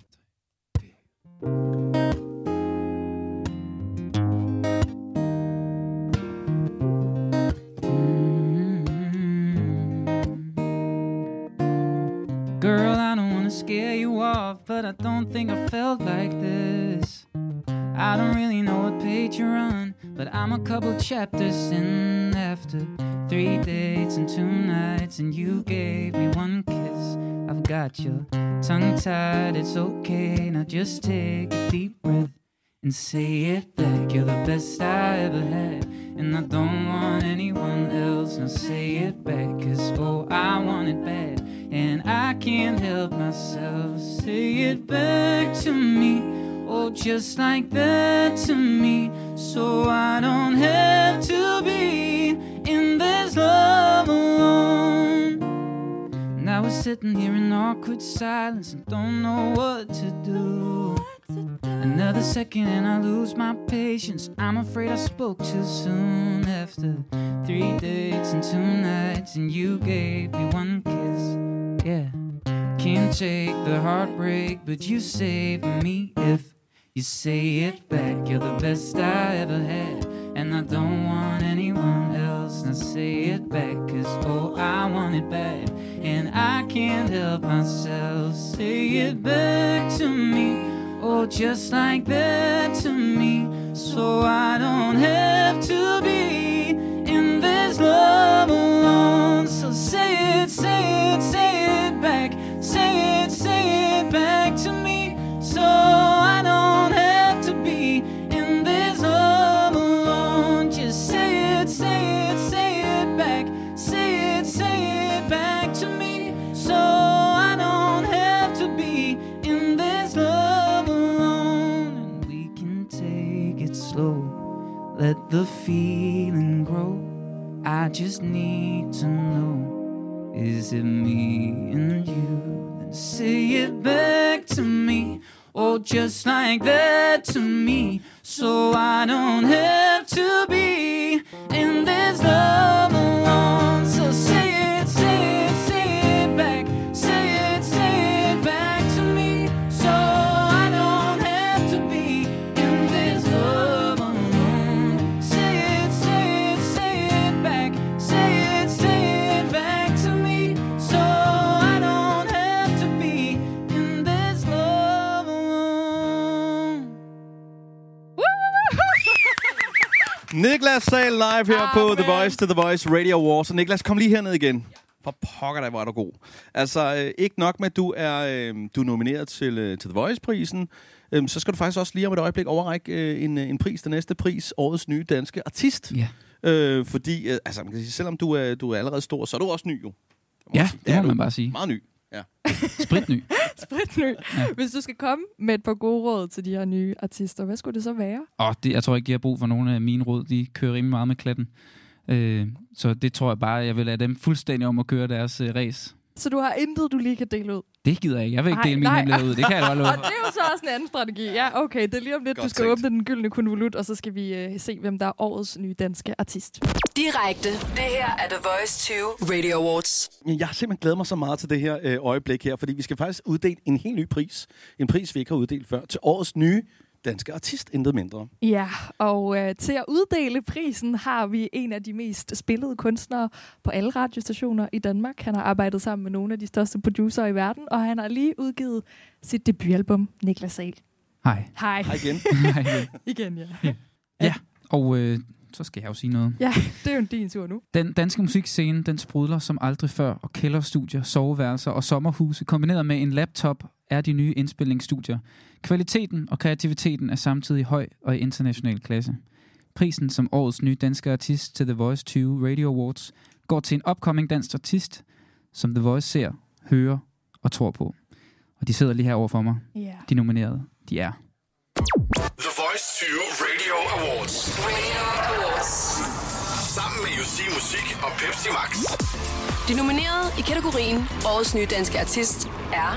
[SPEAKER 12] Girl, I don't wanna scare you off.
[SPEAKER 13] off, but I don't think I felt like this. I don't really know what page you're on, but I'm a couple chapters in after three dates and two nights, and you gave me one kiss. I've got your tongue tied, it's okay. Now just take a deep breath and say it back. You're the best I ever had, and I don't want anyone else. Now say it back, cause oh, I want it bad, and I can't help myself. Say it back to me. Oh, just like that to me. So I don't have to be in this love alone. Now we're sitting here in awkward silence and don't know what to do. Another second and I lose my patience. I'm afraid I spoke too soon after three dates and two nights, and you gave me one kiss. Yeah. Can't take the heartbreak, but you saved me if you say it back. You're the best I ever had, and I don't want anyone else. Now say it back, cause oh, I want it back. and I can't help myself. Say it back to me, oh, just like that to me, so I don't have to be in this love alone. So say it, say it, say it back, say it, say it back to me, so let the feeling grow. I just need to know is it me and you? Then say it back to me. or just like that to me. So I don't have to be in this love alone. So say
[SPEAKER 2] Niklas Sahl live her på The Voice to The Voice Radio Awards. Og Niklas, kom lige herned igen. For pokker dig, hvor er du god. Altså, øh, ikke nok med, at du er, øh, du er nomineret til, øh, til The Voice-prisen, øh, så skal du faktisk også lige om et øjeblik overrække øh, en, en pris, den næste pris, Årets Nye Danske Artist.
[SPEAKER 13] Ja.
[SPEAKER 2] Øh, fordi, øh, altså, man kan sige, selvom du er, du er allerede stor, så er du også ny jo.
[SPEAKER 13] Ja,
[SPEAKER 2] sige.
[SPEAKER 13] det må
[SPEAKER 2] er
[SPEAKER 13] man bare sige.
[SPEAKER 2] Meget ny. Ja.
[SPEAKER 13] Spritny.
[SPEAKER 3] Spritny. Hvis du skal komme med et par gode råd til de her nye artister, hvad skulle det så være?
[SPEAKER 13] Og det, jeg tror ikke, jeg har brug for nogle af mine råd. De kører rimelig meget med klatten. Øh, så det tror jeg bare, jeg vil lade dem fuldstændig om at køre deres øh, race.
[SPEAKER 3] Så du har intet, du lige kan dele ud?
[SPEAKER 13] Det gider jeg ikke. Jeg vil ikke
[SPEAKER 3] Ej,
[SPEAKER 13] dele mine
[SPEAKER 3] nej.
[SPEAKER 13] hemmeligheder ud. Det kan jeg godt love.
[SPEAKER 3] Og det er jo så også en anden strategi. Ja, okay. Det er lige om lidt,
[SPEAKER 2] Godt
[SPEAKER 3] du skal
[SPEAKER 2] tænkt.
[SPEAKER 3] åbne den gyldne konvolut, og så skal vi øh, se, hvem der er årets nye danske artist.
[SPEAKER 1] Direkte. Det her er The Voice 20 Radio Awards.
[SPEAKER 2] Men Jeg har simpelthen glædet mig så meget til det her øh, øjeblik her, fordi vi skal faktisk uddele en helt ny pris. En pris, vi ikke har uddelt før, til årets nye danske artist, intet mindre.
[SPEAKER 3] Ja, og øh, til at uddele prisen har vi en af de mest spillede kunstnere på alle radiostationer i Danmark. Han har arbejdet sammen med nogle af de største producer i verden, og han har lige udgivet sit debutalbum, Niklas Sahl.
[SPEAKER 13] Hej.
[SPEAKER 3] Hej.
[SPEAKER 2] Hej igen.
[SPEAKER 13] Hej igen.
[SPEAKER 3] Igen, ja.
[SPEAKER 13] Ja, og øh, så skal jeg jo sige noget.
[SPEAKER 3] Ja, det er jo din tur nu.
[SPEAKER 13] Den danske musikscene, den sprudler som aldrig før, og kælderstudier, soveværelser og sommerhuse, kombineret med en laptop, er de nye indspilningsstudier. Kvaliteten og kreativiteten er samtidig høj og i international klasse. Prisen som årets nye danske artist til The Voice 20 Radio Awards går til en upcoming dansk artist, som The Voice ser, hører og tror på. Og de sidder lige her over for mig.
[SPEAKER 3] Ja.
[SPEAKER 13] De nominerede, de er
[SPEAKER 14] The Voice 20 Radio Awards.
[SPEAKER 1] Radio Awards.
[SPEAKER 14] Sammen med UC Musik og Pepsi Max.
[SPEAKER 1] De nominerede i kategorien Årets nye danske artist er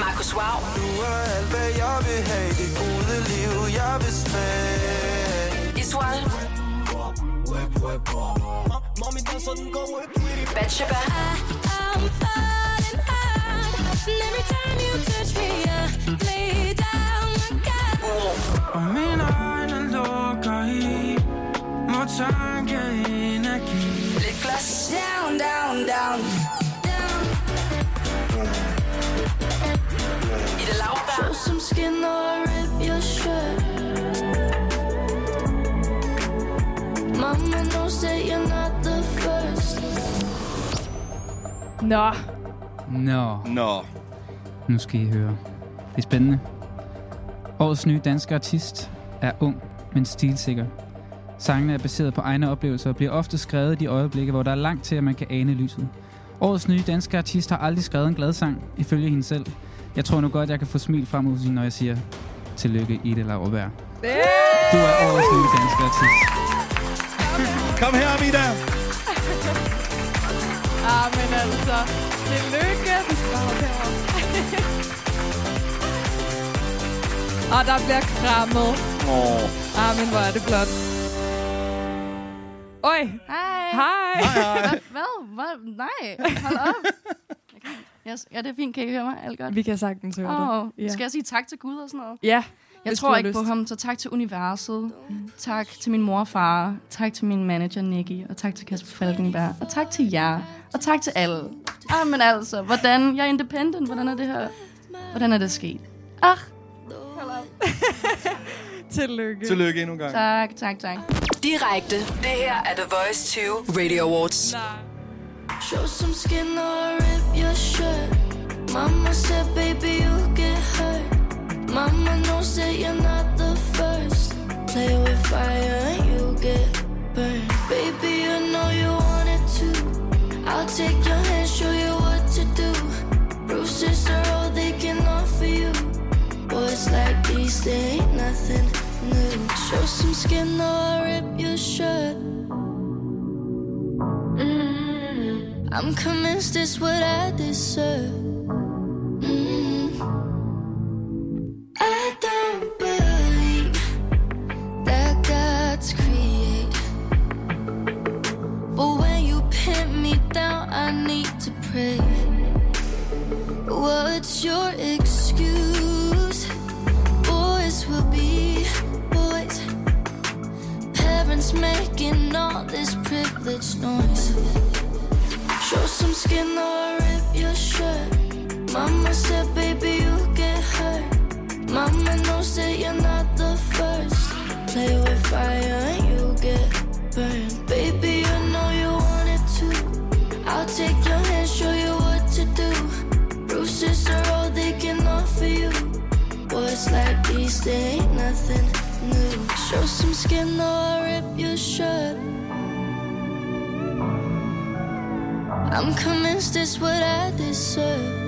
[SPEAKER 1] Markus Wow,
[SPEAKER 15] Du er alt, hvad jeg vil have, det gode liv, jeg vil smage.
[SPEAKER 1] Iswal, Batsheba,
[SPEAKER 15] Og mine øjne lukker i, må tanke energi.
[SPEAKER 1] Lidt glas,
[SPEAKER 8] Down, down, down. Skin or rip your shirt. Mama knows that you're not the first.
[SPEAKER 3] Nå.
[SPEAKER 12] Nå.
[SPEAKER 2] Nå.
[SPEAKER 12] Nu skal I høre. Det er spændende. Årets nye danske artist er ung, men stilsikker. Sangene er baseret på egne oplevelser og bliver ofte skrevet i de øjeblikke, hvor der er langt til, at man kan ane lyset. Årets nye danske artist har aldrig skrevet en glad sang, ifølge hende selv. Jeg tror nu godt, jeg kan få smil frem hende, når jeg siger tillykke, Ida Lauerberg. Du er årets nye danske artist.
[SPEAKER 2] Kom her, Amida.
[SPEAKER 3] Ah, men altså, tillykke. Og der bliver krammet.
[SPEAKER 2] Åh.
[SPEAKER 3] Ah, men hvor er det flot. Oj.
[SPEAKER 16] Hej.
[SPEAKER 3] Hej.
[SPEAKER 16] Hvad? Hvad? Hvad? Nej, hold op. Jeg kan- Yes. Ja, det er fint. Kan I høre mig? Alt godt?
[SPEAKER 3] Vi kan sagtens høre
[SPEAKER 16] oh,
[SPEAKER 3] dig. Ja.
[SPEAKER 16] Skal jeg sige tak til Gud og sådan noget?
[SPEAKER 3] Ja,
[SPEAKER 16] Jeg tror ikke
[SPEAKER 3] lyst.
[SPEAKER 16] på ham, så tak til universet. Tak til min mor og far. Tak til min manager, Nicky. Og tak til Kasper Falkenberg. Og tak til jer. Og tak til alle. Ah, men altså, hvordan? Jeg er independent. Hvordan er det her? Hvordan er det sket? Ah,
[SPEAKER 3] Tillykke.
[SPEAKER 2] Tillykke endnu en gang.
[SPEAKER 16] tak, tak, tak.
[SPEAKER 1] Direkte. Det her er The Voice 20 Radio Awards.
[SPEAKER 8] Show some skin or I rip your shirt. Mama said, baby, you'll get hurt. Mama knows that you're not the first. Play with fire and you get burned. Baby, you know you want it too. I'll take your hand, show you what to do. Bruises are all they can offer you. Boys like these, they ain't nothing new. Show some skin or I rip your shirt. I'm convinced it's what I deserve. Mm. I don't believe that God's. But when you pin me down, I need to pray. What's your excuse? Boys will be boys. Parents making all this privileged noise. Some skin or I rip your shirt. Mama said, baby, you get hurt. Mama knows that you're not the first. Play with fire and you get burned. Baby, you know you want it too. I'll take your hand, show you what to do. Bruises are all they can offer you. Boys like these, they ain't nothing new. Show some skin or I rip your shirt. I'm convinced it's what I deserve.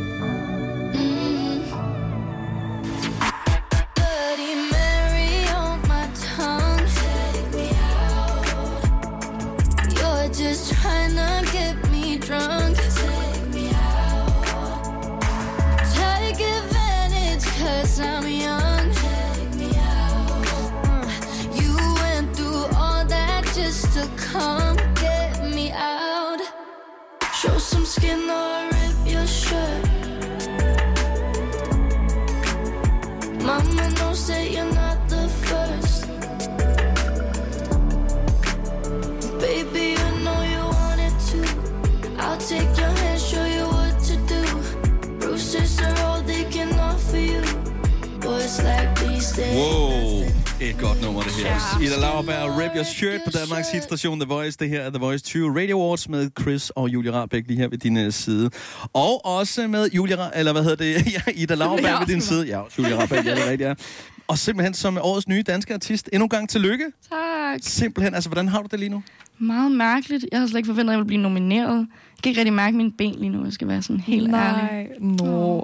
[SPEAKER 8] Skin or I rip your shirt. Mama knows that you're not the first. Baby, you know you want it too. I'll take your hand, show you what to do. All they can offer you. Boys like these days.
[SPEAKER 2] Wow. Et godt nummer, det her. Ida Lauerberg, Rip Your Shirt på Danmarks hitstation The Voice. Det her er The Voice 20 Radio Awards med Chris og Julie Rabeck lige her ved din uh, side. Og også med Julie Ra- eller hvad hedder det? Ja, Ida Lauerberg ved din side. Ja, Julie Rabeck, ja, det er rigtigt, ja. Og simpelthen som årets nye danske artist. Endnu en gang tillykke.
[SPEAKER 16] Tak.
[SPEAKER 2] Simpelthen, altså hvordan har du det lige nu?
[SPEAKER 16] Meget mærkeligt. Jeg havde slet ikke forventet, at jeg ville blive nomineret. Jeg kan ikke rigtig mærke mine ben lige nu, jeg skal være sådan helt ærlig.
[SPEAKER 3] Nej, no.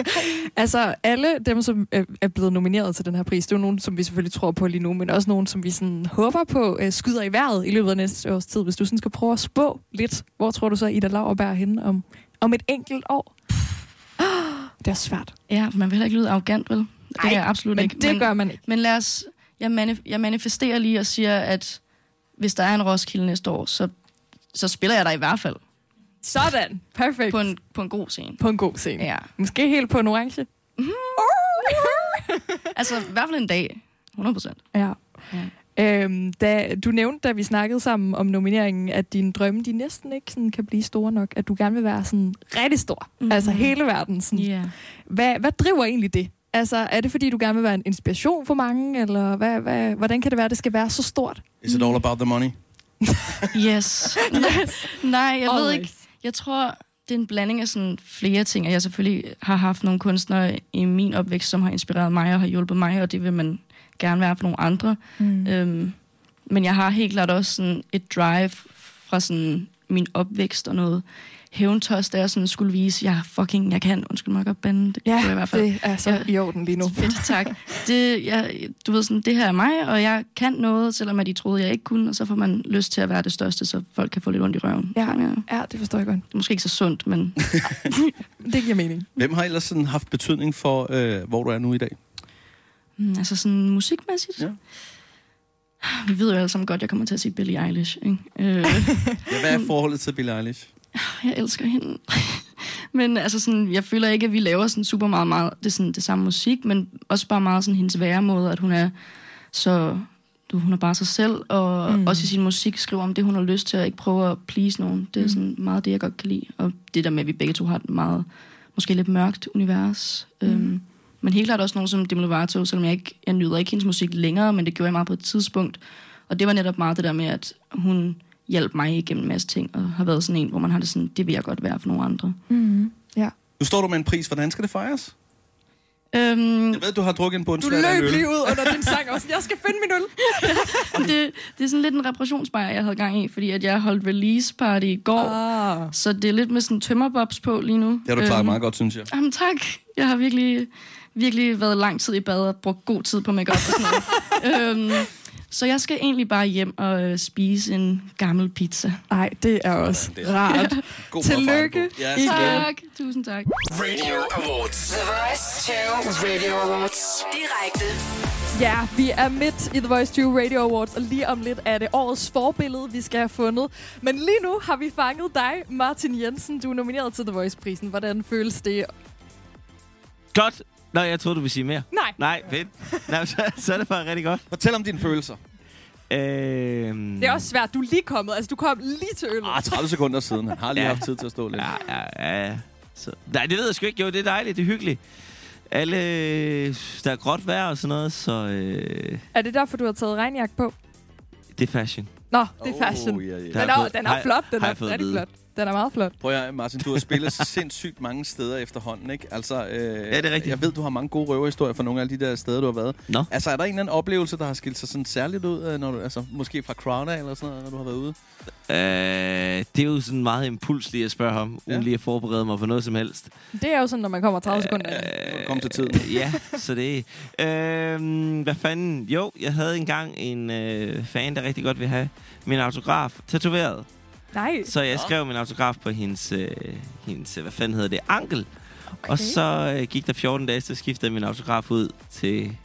[SPEAKER 3] altså, alle dem, som er- er blevet nomineret til den her pris, det er jo nogen, som vi selvfølgelig tror på lige nu, men også nogen, som vi sådan håber på uh, skyder i vejret i løbet af næste års tid. Hvis du sådan skal prøve at spå lidt, hvor tror du så, Ida Lauerberg er henne om, om et enkelt år? Det er svært.
[SPEAKER 16] Ja, for man vil heller ikke lyde arrogant, vel? Det
[SPEAKER 3] Ej,
[SPEAKER 16] kan jeg absolut
[SPEAKER 3] men
[SPEAKER 16] ikke.
[SPEAKER 3] det gør man ikke.
[SPEAKER 16] Men lad os... Jeg, manif- jeg manifesterer lige og siger, at hvis der er en Roskilde næste år, så, så spiller jeg der i hvert fald.
[SPEAKER 3] Sådan. Perfekt.
[SPEAKER 16] På en, på en god scene.
[SPEAKER 3] På en god scene.
[SPEAKER 16] Ja.
[SPEAKER 3] Måske helt på en orange.
[SPEAKER 16] Altså, i hvert fald en dag. 100 procent.
[SPEAKER 3] Ja. Øhm, da, du nævnte, da vi snakkede sammen om nomineringen, at dine drømme, de næsten ikke sådan, kan blive store nok. At du gerne vil være sådan rigtig stor. Mm-hmm. Altså hele verden. Sådan.
[SPEAKER 16] Yeah.
[SPEAKER 3] Hvad, hvad driver egentlig det? Altså, er det fordi, du gerne vil være en inspiration for mange, eller hvad, hvad, hvordan kan det være, at det skal være så stort?
[SPEAKER 2] Is it all about the money?
[SPEAKER 16] Yes. yes. Nej, jeg ved
[SPEAKER 3] Always.
[SPEAKER 16] ikke. Jeg tror, det er en blanding af sådan flere ting, og jeg selvfølgelig har haft nogle kunstnere i min opvækst, som har inspireret mig og har hjulpet mig, og det vil man gerne være for nogle andre.
[SPEAKER 3] Mm.
[SPEAKER 16] Øhm, men jeg har helt klart også sådan et drive fra sådan min opvækst og noget hævntøst, der jeg sådan skulle vise, jeg fucking, jeg kan, undskyld mig godt bande, det
[SPEAKER 3] Ja,
[SPEAKER 16] jeg i hvert fald.
[SPEAKER 3] det er så
[SPEAKER 16] Ja.
[SPEAKER 3] i orden lige nu.
[SPEAKER 16] Fedt, tak. Det, jeg, du ved sådan, det her er mig, og jeg kan noget, selvom at de troede, jeg ikke kunne, og så får man lyst til at være det største, så folk kan få lidt ondt i røven.
[SPEAKER 3] Ja,
[SPEAKER 16] ja.
[SPEAKER 3] ja det forstår jeg godt.
[SPEAKER 16] Det er måske ikke så sundt, men
[SPEAKER 3] Det giver mening.
[SPEAKER 2] Hvem har ellers sådan haft betydning for, øh, hvor du er nu i dag?
[SPEAKER 16] mm, altså sådan musikmæssigt.
[SPEAKER 2] Ja.
[SPEAKER 16] Vi ved jo alle sammen godt, at jeg kommer til at sige Billie Eilish. Ikke? Øh,
[SPEAKER 2] Ja, hvad er forholdet til Billie Eilish?
[SPEAKER 16] Jeg elsker hende. men altså sådan, jeg føler ikke, at vi laver sådan super meget, meget det, sådan, det samme musik, men også bare meget sådan hendes væremåde, at hun er så... Du, hun er bare sig selv, og
[SPEAKER 3] Mm.
[SPEAKER 16] også i sin musik skriver om det, hun har lyst til, at ikke prøve at please nogen. Det er
[SPEAKER 3] Mm.
[SPEAKER 16] sådan meget det, jeg godt kan lide. Og det der med, at vi begge to har et meget, måske lidt mørkt univers. Mm. Øhm, men helt klart også nogen som Demi Lovato, selvom jeg ikke jeg nyder ikke hendes musik længere, men det gjorde jeg meget på et tidspunkt. Og det var netop meget det der med, at hun hjalp mig igennem en masse ting, og har været sådan en, hvor man har det sådan, det vil jeg godt være for nogle andre.
[SPEAKER 3] Mm. Ja.
[SPEAKER 2] Nu står du med en pris. Hvordan skal det fejres?
[SPEAKER 16] Øhm,
[SPEAKER 2] Jeg ved, du har drukket en
[SPEAKER 3] Du
[SPEAKER 2] bundslat af en
[SPEAKER 3] løb lige ud under din sang og sådan, jeg skal finde min øl.
[SPEAKER 16] det, det er sådan lidt en reparationsbejr, jeg havde gang i, fordi at jeg holdt release party i går.
[SPEAKER 3] Ah.
[SPEAKER 16] Så det er lidt med sådan tømmerbobs på lige nu.
[SPEAKER 2] Det har du klaret
[SPEAKER 16] Øhm,
[SPEAKER 2] meget godt, synes jeg.
[SPEAKER 16] Jamen tak. Jeg har virkelig, virkelig været lang tid i bad og brugt god tid på makeup og sådan noget. øhm, så jeg skal egentlig bare hjem og øh, spise en gammel pizza.
[SPEAKER 3] Nej, det er også
[SPEAKER 2] det er
[SPEAKER 3] rart.
[SPEAKER 2] God
[SPEAKER 3] Tillykke.
[SPEAKER 2] Ja,
[SPEAKER 3] igen.
[SPEAKER 16] Tak. Tusind tak.
[SPEAKER 14] Radio Awards.
[SPEAKER 1] The Voice 2 Radio Awards. Direkte.
[SPEAKER 3] Ja, vi er midt i The Voice 20 Radio Awards, og lige om lidt er det årets forbillede, vi skal have fundet. Men lige nu har vi fanget dig, Martin Jensen. Du er nomineret til The Voice-prisen. Hvordan føles det?
[SPEAKER 17] Godt. Nå, jeg troede, du ville sige mere.
[SPEAKER 3] Nej.
[SPEAKER 17] Nej, fedt. Nå, så, så er det bare rigtig godt.
[SPEAKER 2] Fortæl om dine følelser.
[SPEAKER 17] Øhm,
[SPEAKER 3] Det er også svært. Du er lige kommet. Altså, du kom lige til øllet.
[SPEAKER 2] Ah, 30 sekunder siden. Han har lige
[SPEAKER 17] Ja.
[SPEAKER 2] haft tid til at stå lidt.
[SPEAKER 17] Ja, ja, ja. Så, nej, det ved jeg sgu ikke. Jo, det er dejligt. Det er hyggeligt. Alle, der er gråt vejr og sådan noget, så øh,
[SPEAKER 3] Er det derfor, du har taget regnjakke på?
[SPEAKER 17] det er fashion.
[SPEAKER 3] Nå, det er fashion.
[SPEAKER 2] Oh, ja, ja.
[SPEAKER 3] Den er, den er flot. Den
[SPEAKER 17] har
[SPEAKER 3] er rigtig flot. Den er meget flot.
[SPEAKER 2] Prøv at Martin, du har spillet sindssygt mange steder efterhånden, ikke? Altså, øh, ja,
[SPEAKER 17] det er rigtigt.
[SPEAKER 2] Jeg ved, du har mange gode røverhistorier fra nogle af de der steder, du har været.
[SPEAKER 17] Nå.
[SPEAKER 2] Altså, er der en eller anden oplevelse, der har skilt sig sådan særligt ud, øh, når du, altså, måske fra Crown eller sådan noget, når du har været ude?
[SPEAKER 17] Øh, det er jo sådan meget impulsligt at spørge ham, uden
[SPEAKER 2] Ja.
[SPEAKER 17] lige at forberede mig på noget som helst.
[SPEAKER 3] Det er jo sådan, når man kommer 30 sekunder. ind.
[SPEAKER 17] Øh,
[SPEAKER 2] Kom til tiden.
[SPEAKER 17] ja, så det øh, Hvad fanden? Jo, jeg havde engang en øh, fan, der rigtig godt vil have min autograf tatoveret.
[SPEAKER 3] Nej.
[SPEAKER 17] Så jeg skrev min autograf på hendes, øh, hendes øh, hvad fanden hedder det, ankel. Okay. Og så øh, gik der 14 dage, så skiftede min autograf ud til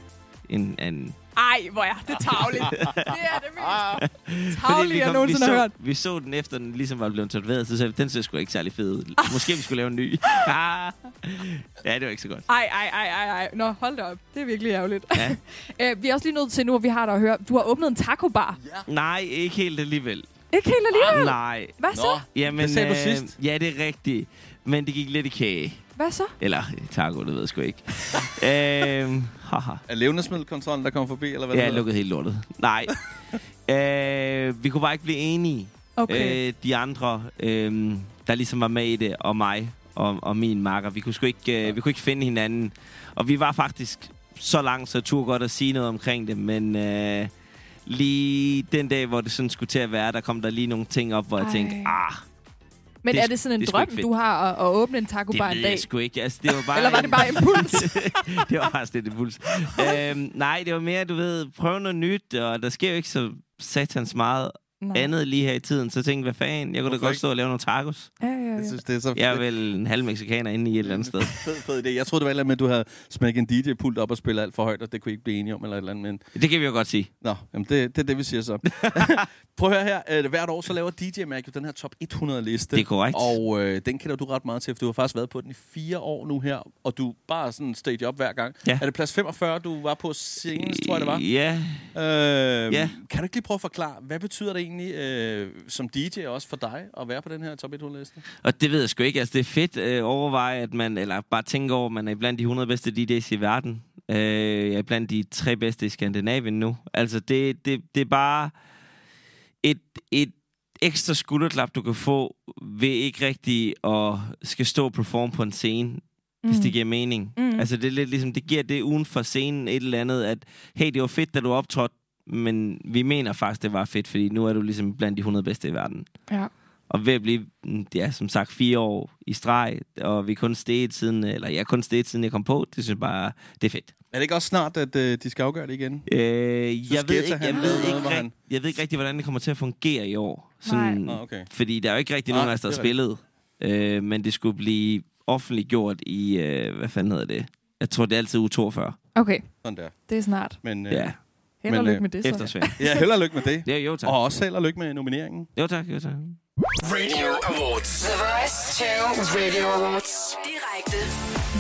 [SPEAKER 17] en anden.
[SPEAKER 3] Ej, hvor er det tavligt. det er det mest
[SPEAKER 17] Fordi
[SPEAKER 3] tavlige, jeg
[SPEAKER 17] vi
[SPEAKER 3] nogensinde har
[SPEAKER 17] så,
[SPEAKER 3] hørt.
[SPEAKER 17] vi så den efter, den ligesom var blevet tatoveret, så sagde den ser sgu ikke særlig fed ud. Måske vi skulle lave en ny. Ah. ja, det var ikke så godt.
[SPEAKER 3] Ej, ej, ej, ej, ej. Nå, hold da op. Det er virkelig ærgerligt.
[SPEAKER 17] Ja.
[SPEAKER 3] øh, vi er også lige nødt til nu, at vi har dig at høre. Du har åbnet en taco-bar.
[SPEAKER 17] Nej, ikke helt alligevel.
[SPEAKER 3] Ikke helt alligevel?
[SPEAKER 17] Nej.
[SPEAKER 3] Hvad så?
[SPEAKER 17] Jamen,
[SPEAKER 2] Det sagde du
[SPEAKER 17] øh,
[SPEAKER 2] sidst.
[SPEAKER 17] Ja, det er rigtigt. Men det gik lidt i kage.
[SPEAKER 3] Hvad så?
[SPEAKER 17] Eller taco, det ved jeg sgu ikke. øhm, haha.
[SPEAKER 2] Er levnedsmiddelkontrollen, der kommer forbi, eller hvad
[SPEAKER 17] Ja,
[SPEAKER 2] det
[SPEAKER 17] jeg lukkede helt lortet. Nej. øh, vi kunne bare ikke blive enige.
[SPEAKER 3] Okay.
[SPEAKER 17] Øh, de andre, øh, der ligesom var med i det, og mig og, og min makker, vi kunne sgu ikke, øh, vi kunne ikke finde hinanden. Og vi var faktisk så langt, så jeg turde godt at sige noget omkring det, men øh, lige den dag, hvor det sådan skulle til at være, der kom der lige nogle ting op, hvor jeg
[SPEAKER 3] Ej.
[SPEAKER 17] tænkte, ah,
[SPEAKER 3] Men
[SPEAKER 17] Det er
[SPEAKER 3] det sådan en
[SPEAKER 17] det
[SPEAKER 3] drøm, du har at, at åbne en taco-bar
[SPEAKER 17] det
[SPEAKER 3] en
[SPEAKER 17] ved
[SPEAKER 3] dag?
[SPEAKER 17] jeg sgu ikke. Altså, det var bare
[SPEAKER 3] Eller var det bare impuls?
[SPEAKER 17] det var faktisk lidt impuls. øhm, nej, det var mere, du ved, prøve noget nyt, og der sker jo ikke så satans meget
[SPEAKER 3] Nej.
[SPEAKER 17] andet lige her i tiden. Så jeg tænkte, hvad fanden, jeg kunne da
[SPEAKER 2] Hvorfor
[SPEAKER 17] godt
[SPEAKER 2] ikke?
[SPEAKER 17] stå og lave nogle tacos.
[SPEAKER 3] Ja, ja, ja.
[SPEAKER 2] Jeg synes, det er så
[SPEAKER 17] Jeg er vel en halv mexikaner inde i et eller andet sted.
[SPEAKER 2] fed, fed idé. Jeg troede, det var et eller andet med, at du havde smækket en DJ-pult op og spillet alt for højt, og det kunne I ikke blive enige om, eller et eller andet. Men...
[SPEAKER 17] Det kan vi jo godt sige.
[SPEAKER 2] Nå, jamen det, det er det, vi siger så. Prøv at høre her. Øh, hvert år så laver DJ Mag jo den her top 100-liste.
[SPEAKER 17] Det er korrekt.
[SPEAKER 2] Og øh, den kender du ret meget til, for du har faktisk været på den i fire år nu her, og du bare sådan stage op hver gang.
[SPEAKER 17] Ja.
[SPEAKER 2] Er det plads 45, du var på senest, tror jeg det var?
[SPEAKER 17] Ja.
[SPEAKER 2] Øh,
[SPEAKER 17] Ja.
[SPEAKER 2] Kan du ikke lige prøve at forklare, hvad betyder det egentlig øh, som DJ også for dig at være på den her top 100-liste?
[SPEAKER 17] Og det ved jeg sgu ikke. Altså, det er fedt øh, overveje, at man, eller bare tænke over, at man er blandt de 100 bedste DJ's i verden. Øh, jeg er blandt de tre bedste i Skandinavien nu. Altså, det, det, det er bare et, et ekstra skulderklap, du kan få ved ikke rigtig at skal stå og performe på en scene, mm. hvis det giver mening.
[SPEAKER 18] Mhm.
[SPEAKER 17] Altså, det er lidt ligesom, det giver det uden for scenen et eller andet, at hey, det var fedt, da du optrådte, men vi mener faktisk, det var fedt, fordi nu er du ligesom blandt de 100 bedste i verden.
[SPEAKER 3] Ja.
[SPEAKER 17] Og ved at blive, ja, som sagt, fire år i streg, og vi kun steget siden, eller jeg er kun steget siden jeg kom på, det synes jeg bare, det er fedt.
[SPEAKER 2] Er det ikke også snart, at øh, de skal afgøre det igen?
[SPEAKER 17] Øh, jeg, ved ikke, jeg,
[SPEAKER 2] ved noget,
[SPEAKER 17] ikke,
[SPEAKER 2] han-
[SPEAKER 17] jeg ved ikke rigtig, hvordan det kommer til at fungere i år.
[SPEAKER 2] Nej. Nå, okay.
[SPEAKER 17] Fordi der er jo ikke rigtig
[SPEAKER 2] Nej,
[SPEAKER 17] nogen af os, der har spillet. Øh, men det skulle blive offentliggjort i, øh, hvad fanden hedder det? Jeg tror, det er altid uge 42.
[SPEAKER 3] Okay,
[SPEAKER 2] Sådan der.
[SPEAKER 3] det er snart.
[SPEAKER 2] Men, øh,
[SPEAKER 17] Ja.
[SPEAKER 3] Held og lykke med det, så.
[SPEAKER 17] Eftersving.
[SPEAKER 2] Ja, held og lykke med det.
[SPEAKER 17] Ja, jo tak.
[SPEAKER 2] Og også held og lykke med nomineringen.
[SPEAKER 17] Jo tak, jo tak.
[SPEAKER 14] Radio Awards.
[SPEAKER 1] The Voice 2 Radio Awards. Direkte.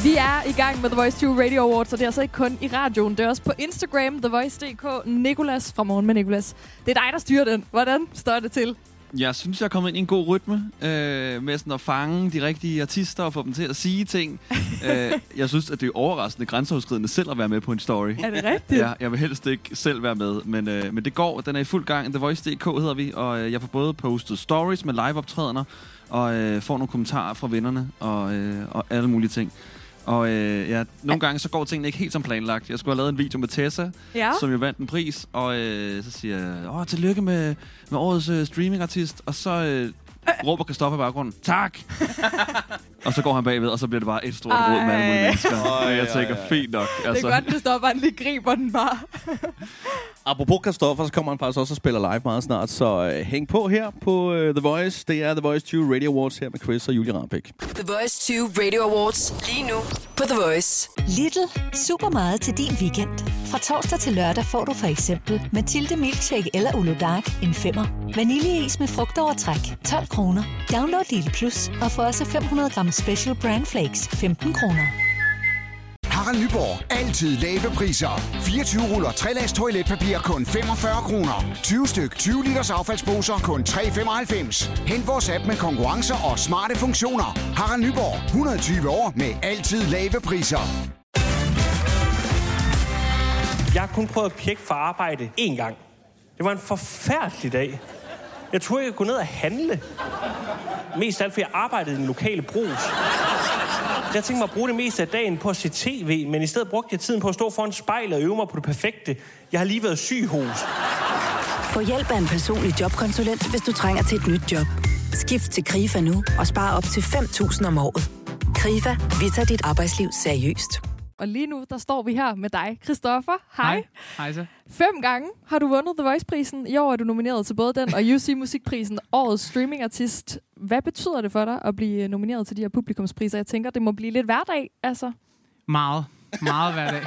[SPEAKER 3] Vi er i gang med The Voice 2 Radio Awards, og det er altså ikke kun i radioen. Det er også på Instagram, TheVoice.dk. Nikolas fra Morgen med Nikolas. Det er dig, der styrer den. Hvordan står det til?
[SPEAKER 9] Jeg synes, jeg er kommet ind i en god rytme øh, med sådan at fange de rigtige artister og få dem til at sige ting. øh, jeg synes, at det er overraskende grænseoverskridende selv at være med på en story.
[SPEAKER 3] Er det rigtigt?
[SPEAKER 9] Ja, jeg vil helst ikke selv være med, men, øh, men det går. Den er i fuld gang. The Voice.dk hedder vi, og øh, jeg får både postet stories med live-optrædener, og øh, får nogle kommentarer fra vennerne og, øh, og alle mulige ting. Og øh, ja, nogle gange så går tingene ikke helt som planlagt. Jeg skulle have lavet en video med Tessa,
[SPEAKER 3] Ja.
[SPEAKER 9] som jo vandt en pris, og øh, så siger jeg, åh, tillykke med, med årets øh, streamingartist, og så øh, råber Kristoffer i baggrunden, tak! og så går han bagved, og så bliver det bare et stort råd med alle mulige mennesker.
[SPEAKER 2] Ej,
[SPEAKER 9] Og jeg tænker, fint nok.
[SPEAKER 3] Altså. Det er godt, hvis der bare lige griber den bare.
[SPEAKER 2] Apropos Christoffer, så kommer han faktisk også og spiller live meget snart, så øh, hæng på her på øh, The Voice. Det er The Voice 20 Radio Awards her med Chris og Julie Rampik.
[SPEAKER 1] The Voice 20 Radio Awards. Lige nu på The Voice.
[SPEAKER 19] Lidl. Super meget til din weekend. Fra torsdag til lørdag får du for eksempel Mathilde Milkshake eller Ulo Dark en femmer. Vaniljeis med frugtovertræk 12 kroner. Download Lidl Plus og få også 500 gram Special Brand Flakes 15 kroner.
[SPEAKER 18] Harald Nyborg. Altid lave priser. 24 ruller 3 lags toiletpapir kun 45 kroner. 20 styk 20 liters affaldsposer kun 3,95. Hent vores app med konkurrencer og smarte funktioner. Harald Nyborg. 120 år med altid lave priser.
[SPEAKER 20] Jeg har kun prøvet at pjekke for arbejde én gang. Det var en forfærdelig dag. Jeg troede, jeg kunne gå ned og handle. Mest af alt, fordi jeg arbejdede i den lokale brus. Jeg tænkte mig at bruge det meste af dagen på at se tv, men i stedet brugte jeg tiden på at stå foran spejlet og øve mig på det perfekte. Jeg har lige været syg hos.
[SPEAKER 21] Få hjælp af en personlig jobkonsulent, hvis du trænger til et nyt job. Skift til KRIFA nu og spar op til 5.000 om året. KRIFA, vi tager dit arbejdsliv seriøst.
[SPEAKER 3] Og lige nu, der står vi her med dig, Christoffer. Hej.
[SPEAKER 22] Hej så.
[SPEAKER 3] Fem gange har du vundet The Voice-prisen. I år er du nomineret til både den og UC Musikprisen, årets streamingartist. Hvad betyder det for dig at blive nomineret til de her publikumspriser? Jeg tænker, det må blive lidt hverdag, altså.
[SPEAKER 22] Meget. Meget hver dag.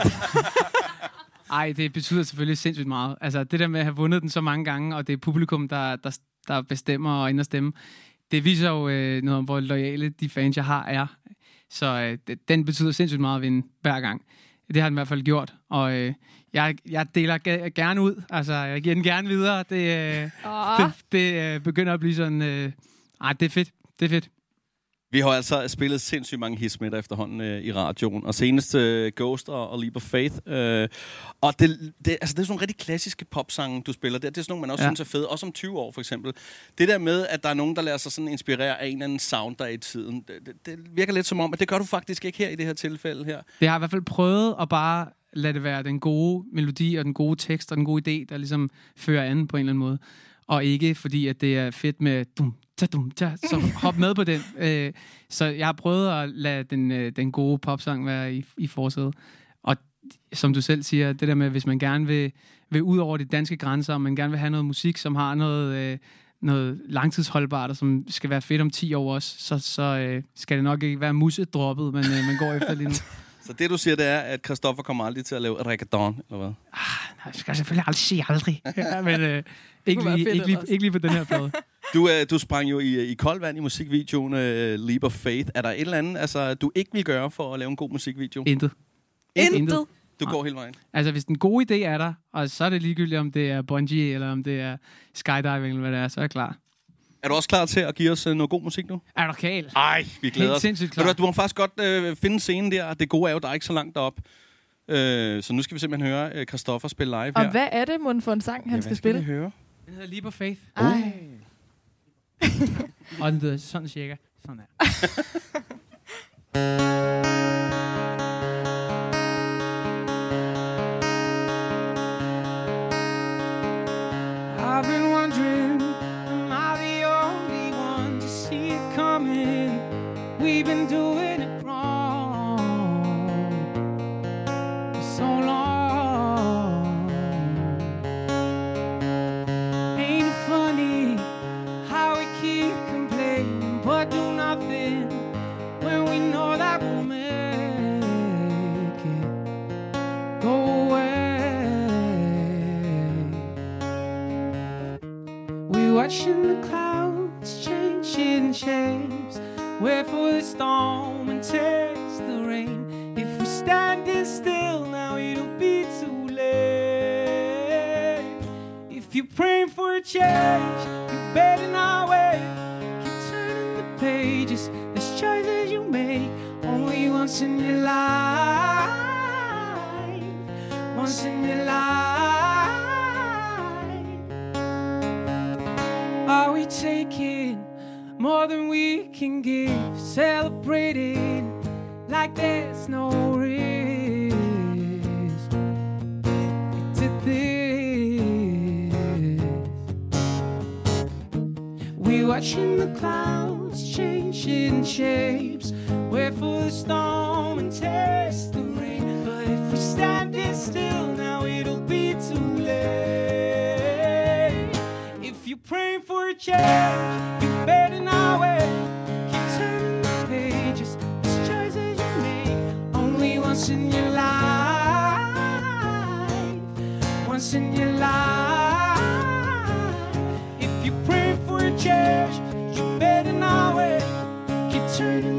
[SPEAKER 22] Ej, det betyder selvfølgelig sindssygt meget. Altså, det der med at have vundet den så mange gange, og det er publikum, der, der, der bestemmer og og stemme, det viser jo øh, noget om, hvor loyale de fans, jeg har, er. Så øh, den betyder sindssygt meget at vinde hver gang. Det har den i hvert fald gjort. Og øh, jeg, jeg deler ge- gerne ud. Altså, jeg giver den gerne videre. Det, øh,
[SPEAKER 3] Åh.
[SPEAKER 22] det, det øh, begynder at blive sådan... Øh, ej, det er fedt. Det er fedt.
[SPEAKER 2] Vi har altså spillet sindssygt mange hits med dig efterhånden øh, i radioen, og senest øh, Ghost og, og Leap of Faith. Øh, og det, det, altså, det er sådan nogle rigtig klassiske popsange, du spiller der. Det er sådan nogle, man også
[SPEAKER 22] Ja.
[SPEAKER 2] synes er fede, også om 20 år for eksempel. Det der med, at der er nogen, der lader sig sådan inspirere af en eller anden sound, der er i tiden, det, det, det virker lidt som om, at det gør du faktisk ikke her i det her tilfælde her.
[SPEAKER 22] Det har i hvert fald prøvet at bare lade det være den gode melodi og den gode tekst og den gode idé, der ligesom fører an på en eller anden måde. Og ikke fordi, at det er fedt med dum, ta, dum, ta, så hop med på den. Øh, så jeg har prøvet at lade den, øh, den gode popsang være i, i forsædet. Og som du selv siger, det der med, hvis man gerne vil, vil ud over de danske grænser, og man gerne vil have noget musik, som har noget, øh, noget langtidsholdbart, og som skal være fedt om 10 år også, så, så øh, skal det nok ikke være musedroppet, øh, man går efter lige nu.
[SPEAKER 2] Så det, du siger, det er, at Christoffer kommer aldrig til at lave reggaeton, eller hvad?
[SPEAKER 22] Jeg skal selvfølgelig aldrig sige aldrig. Ja, men øh, ikke, lige, ikke, lige, ikke lige på den her plade.
[SPEAKER 2] Du, øh, du sprang jo i, i koldt vand i musikvideoen øh, Leap of Faith. Er der et eller andet, altså, du ikke vil gøre for at lave en god musikvideo?
[SPEAKER 22] Intet.
[SPEAKER 2] Intet? Du går hele vejen.
[SPEAKER 22] Altså, hvis den gode idé er der, og så er det ligegyldigt, om det er bungee, eller om det er skydiving, eller hvad det er, så er jeg klar.
[SPEAKER 2] Er du også klar til at give os øh, noget god musik nu?
[SPEAKER 22] Er du kal?
[SPEAKER 2] Ej, vi glæder
[SPEAKER 22] Helt
[SPEAKER 2] os.
[SPEAKER 22] sindssygt klar.
[SPEAKER 2] Du, du må faktisk godt øh, finde scenen der. Det gode er jo, der er ikke så langt derop. Øh, så nu skal vi simpelthen høre øh, Christoffer spille live
[SPEAKER 3] Og
[SPEAKER 2] her.
[SPEAKER 3] hvad er det, mon for en sang, han
[SPEAKER 2] Ja,
[SPEAKER 3] skal
[SPEAKER 2] skal
[SPEAKER 3] spille?
[SPEAKER 2] vi høre?
[SPEAKER 22] Den hedder Leap of Faith.
[SPEAKER 3] Ej. Uh.
[SPEAKER 22] Og den hedder sådan cirka. Sådan her.
[SPEAKER 13] I've been wondering, am I the only one to see it coming? We've been doing watching the clouds changing shapes. Wait for the storm and taste the rain. If we standing still now, it'll be too late. If you're praying for a change, you better not wait. Keep turning the pages. There's choices you make only once in your life. Once in your life. Are we taking more than we can give? Celebrating like there's no risk to this. We watching the clouds changing shapes. Wait for the storm and taste the rain. But if we standing still now, for a change, you better not wait. Keep turning the pages. There's choices you make only once in your life. Once in your life. If you're praying for a change, you better not wait. Keep turning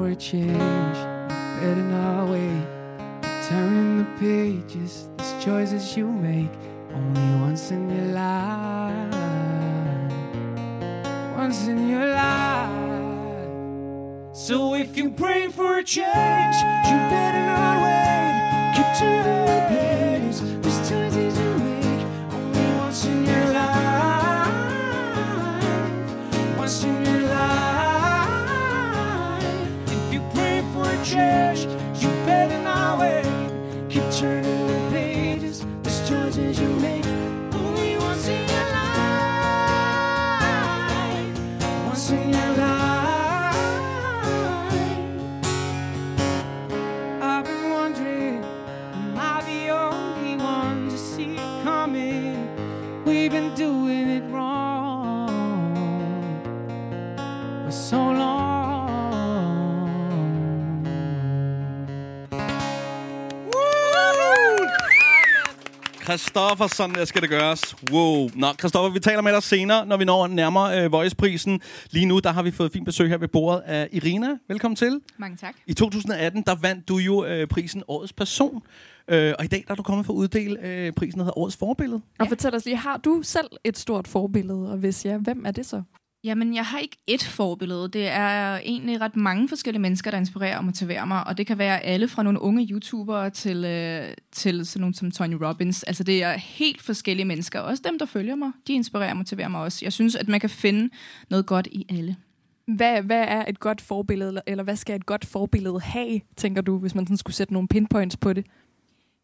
[SPEAKER 13] for a change, better not wait. Turning the pages, these choices you make only once in your life. Once in your life. So if you pray for a change, you better not wait. Keep turning the pages. You better not wait. Keep turning
[SPEAKER 2] Christoffer, sådan der skal det gøres. Wow. Nå, Christoffer, vi taler med dig senere, når vi når nærmere øh, Voice-prisen. Lige nu, der har vi fået fint besøg her ved bordet af Irina. Velkommen til.
[SPEAKER 23] Mange tak.
[SPEAKER 2] I 2018, der vandt du jo øh, prisen Årets Person. Øh, og i dag der er du kommet for at uddele øh, prisen, der hedder Årets Forbillede.
[SPEAKER 3] Og fortæl os lige, har du selv et stort forbillede? Og hvis ja, hvem er det så?
[SPEAKER 23] Jamen, jeg har ikke ét forbillede. Det er egentlig ret mange forskellige mennesker, der inspirerer og motiverer mig. Og det kan være alle fra nogle unge YouTubere til, øh, til sådan nogle som Tony Robbins. Altså, det er helt forskellige mennesker. Også dem, der følger mig, de inspirerer og motiverer mig også. Jeg synes, at man kan finde noget godt i alle.
[SPEAKER 3] Hvad, hvad er et godt forbillede, eller- hvad skal et godt forbillede have, tænker du, hvis man sådan skulle sætte nogle pinpoints på det?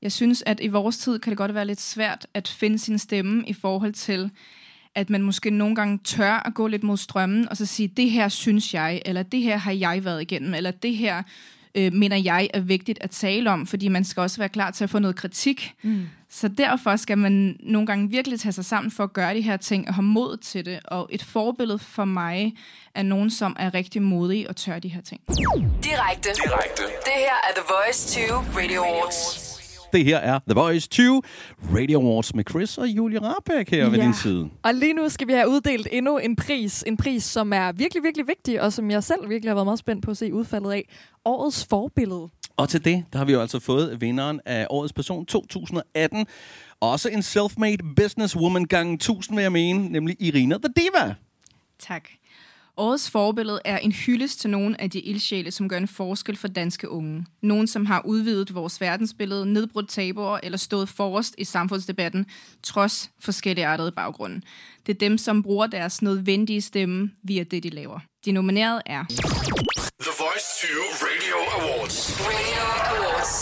[SPEAKER 23] Jeg synes, at i vores tid kan det godt være lidt svært at finde sin stemme i forhold til, at man måske nogle gange tør at gå lidt mod strømmen, og så sige, det her synes jeg, eller det her har jeg været igennem, eller det her øh, mener jeg er vigtigt at tale om, fordi man skal også være klar til at få noget kritik.
[SPEAKER 3] Mm.
[SPEAKER 23] Så derfor skal man nogle gange virkelig tage sig sammen for at gøre de her ting og have mod til det. Og et forbillede for mig er nogen, som er rigtig modige og tør de her ting.
[SPEAKER 1] Direkte. Direkte. Det her er The Voice 2 Radio Awards.
[SPEAKER 2] Det her er The Voice 2 Radio Awards med Chris og Julie Rabeck her ja. ved din side.
[SPEAKER 3] Og lige nu skal vi have uddelt endnu en pris. En pris, som er virkelig, virkelig vigtig, og som jeg selv virkelig har været meget spændt på at se udfaldet af. Årets forbillede.
[SPEAKER 2] Og til det, der har vi jo altså fået vinderen af Årets Person 2018. Også en self-made businesswoman gang 1000, vil jeg mene, nemlig Irina The Diva.
[SPEAKER 23] Tak. Årets forbillede er en hyldest til nogle af de ildsjæle, som gør en forskel for danske unge. Nogen, som har udvidet vores verdensbillede, nedbrudt tabuer eller stået forrest i samfundsdebatten, trods forskellige artede baggrunde. Det er dem, som bruger deres nødvendige stemme via det, de laver. De nominerede er
[SPEAKER 14] The Voice 2 Radio Awards.
[SPEAKER 1] Radio Awards.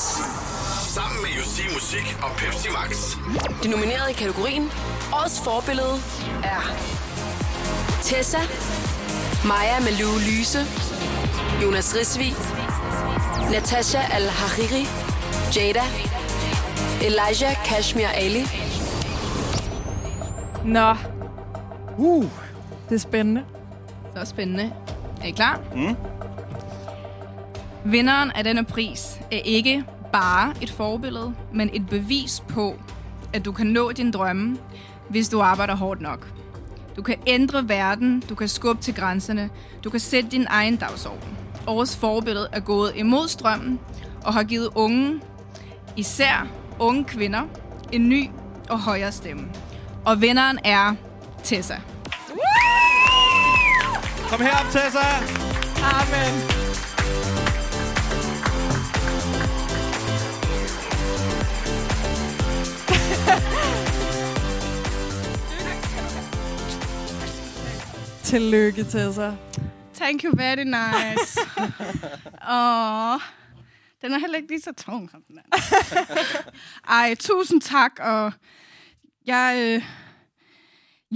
[SPEAKER 14] Sammen med UC Musik og Pepsi Max.
[SPEAKER 1] De nominerede i kategorien Årets forbillede er Tessa, Maja Malou Lyse, Jonas Risvig, Natasha Al-Hariri, Jada, Elijah Kashmir Ali.
[SPEAKER 3] Nå.
[SPEAKER 2] Uh.
[SPEAKER 3] Det er spændende.
[SPEAKER 23] Så spændende. Er I klar?
[SPEAKER 2] Mm.
[SPEAKER 23] Vinderen af denne pris er ikke bare et forbillede, men et bevis på, at du kan nå din drømme, hvis du arbejder hårdt nok. Du kan ændre verden, du kan skubbe til grænserne, du kan sætte din egen dagsorden. Årets forbillede er gået imod strømmen og har givet unge, især unge kvinder, en ny og højere stemme. Og vinderen er Tessa.
[SPEAKER 2] Kom herop, Tessa!
[SPEAKER 3] Amen. Tillykke, Tessa.
[SPEAKER 11] Thank you very nice. Åh, den er heller ikke lige så tung som den anden. Ej, tusind tak, og jeg... Øh,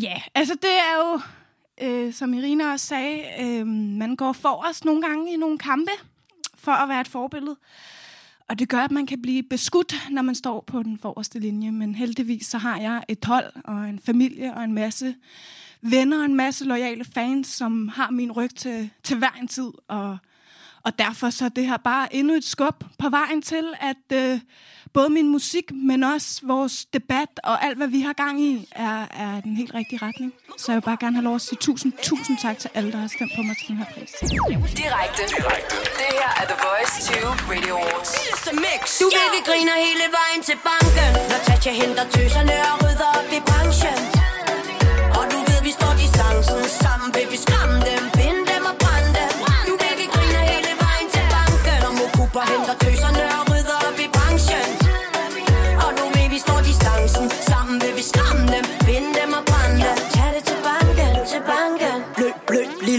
[SPEAKER 11] ja, altså det er jo, øh, som Irina også sagde, øh, man går forrest nogle gange i nogle kampe for at være et forbillede. Og det gør, at man kan blive beskudt, når man står på den forreste linje. Men heldigvis så har jeg et hold og en familie og en masse venner og en masse loyale fans, som har min ryg til, til hver en tid. Og, og derfor så er det her bare endnu et skub på vejen til, at øh, både min musik, men også vores debat og alt, hvad vi har gang i, er, er den helt rigtige retning. Så jeg vil bare gerne have lov at sige tusind, tusind tak til alle, der har stemt på mig til den her pris.
[SPEAKER 1] Direkte. Direkte. Det her er The Voice 2 Radio Awards.
[SPEAKER 24] Du ved, vi griner hele vejen til banken Når Tatja henter tøserne og rydder op i branchen vi står distancen sammen Vil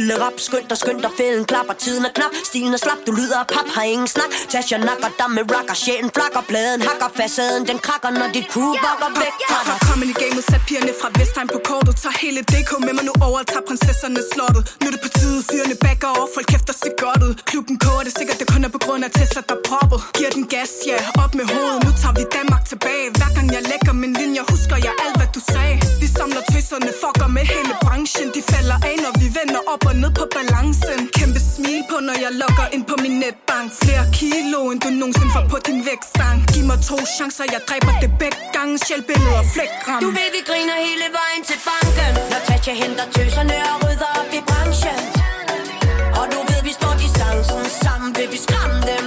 [SPEAKER 24] lille rap, skynd dig, skynd dig Fælden klapper, tiden er knap. Stilen er slap, du lyder af pap, har ingen snak. Tasha nakker dig med rocker, sjælen flakker pladen hakker, facaden, den krakker Når dit crew bakker væk fra dig.
[SPEAKER 10] Kom i gamet, sat pigerne fra Vestheim på kortet. Tager hele DK med mig nu over, tager prinsesserne slottet. Nu er det på tide, fyrene backer over Folk kæfter sig godt ud. Klubben koger det sikkert, det kun er på grund af Tesla, der proppet. Giver den gas, ja, op med hovedet. Nu tager vi Danmark tilbage. Hver gang jeg lægger min linje, husker jeg alt, hvad du sagde. Vi samler tøserne, fucker med hele branchen. De falder af, vi vender op og ned på balancen. Kæmpe smil på, når jeg logger ind på min netbank. Flere kilo, end du nogensinde får på din vækstang Giv mig to chancer, jeg dræber det begge gange. Sjælbilleder, flækram
[SPEAKER 24] Du ved, vi griner hele vejen til banken. Når Tatja henter tøserne og rydder op i branchen. Og du ved, vi står distancen sammen. Vil vi skræmme dem,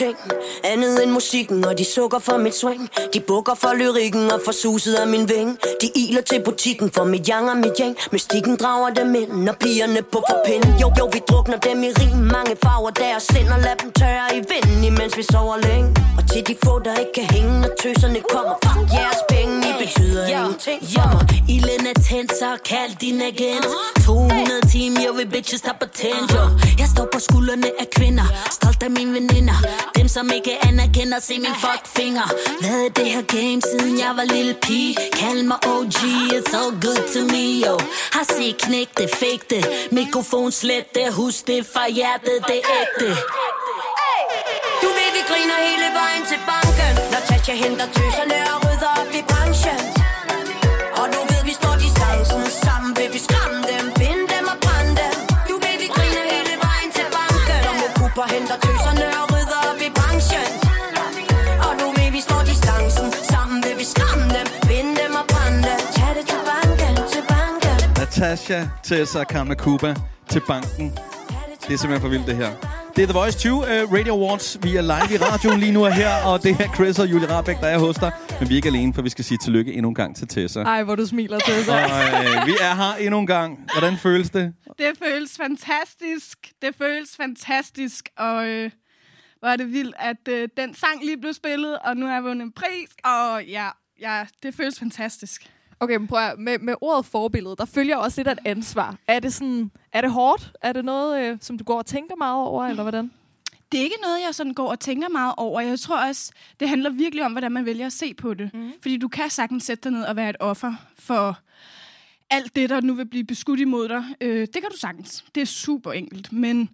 [SPEAKER 25] ingenting Andet end musikken Og de sukker for mit swing. De bukker for lyrikken Og for suset af min ving. De iler til butikken For mit yang og mit yang. Mystikken drager dem ind Når pigerne på for pind Jo, jo, vi drukner dem i rim. Mange farver deres sind Og lad dem tørre i vinden Imens vi sover længe. Og til de få der ikke kan hænge Når tøserne kommer. Fuck jeres penge I betyder ingenting for mig. Ilden er tændt Så kald din agent. 200 timer Jeg vil bitches der på tændt jo Jeg står på skuldrene af kvinder. Stolt af mine veninder dem som ikke
[SPEAKER 24] anerkender, se min fuckfinger. Været det her game, siden jeg var lille pige? Kald mig OG, it's all good to me, yo. Har set knæk det, fake det. Mikrofon slet det, husk det fra hjertet, det er ægte. Du ved, vi griner hele vejen til banken. Når Tatja henter tøserne og
[SPEAKER 2] Natasha, Tessa, Kamna Kuba til banken. Det er simpelthen for vildt, det her. Det er The Voice 20 uh, Radio Awards. Vi er live i radioen lige nu og her, og det er Chris og Julie Rabeck, der er hos dig. Men vi er ikke alene, for vi skal sige tillykke endnu en gang til Tessa.
[SPEAKER 3] Ej, hvor du smiler til
[SPEAKER 2] Og øh, vi er her endnu en gang. Hvordan føles det?
[SPEAKER 11] Det føles fantastisk. Det føles fantastisk. Og øh, hvor er det vildt, at øh, den sang lige blev spillet, og nu har jeg vundet en pris. Og ja, ja det føles fantastisk.
[SPEAKER 3] Okay, men prøv at, med, med ordet forbillede, der følger også lidt af et ansvar. Er det, sådan, er det hårdt? Er det noget, øh, som du går og tænker meget over, eller hvordan?
[SPEAKER 11] Det er ikke noget, jeg sådan går og tænker meget over. Jeg tror også, det handler virkelig om, hvordan man vælger at se på det. Mm. Fordi du kan sagtens sætte dig ned og være et offer for alt det, der nu vil blive beskudt imod dig. Øh, det kan du sagtens. Det er super enkelt. Men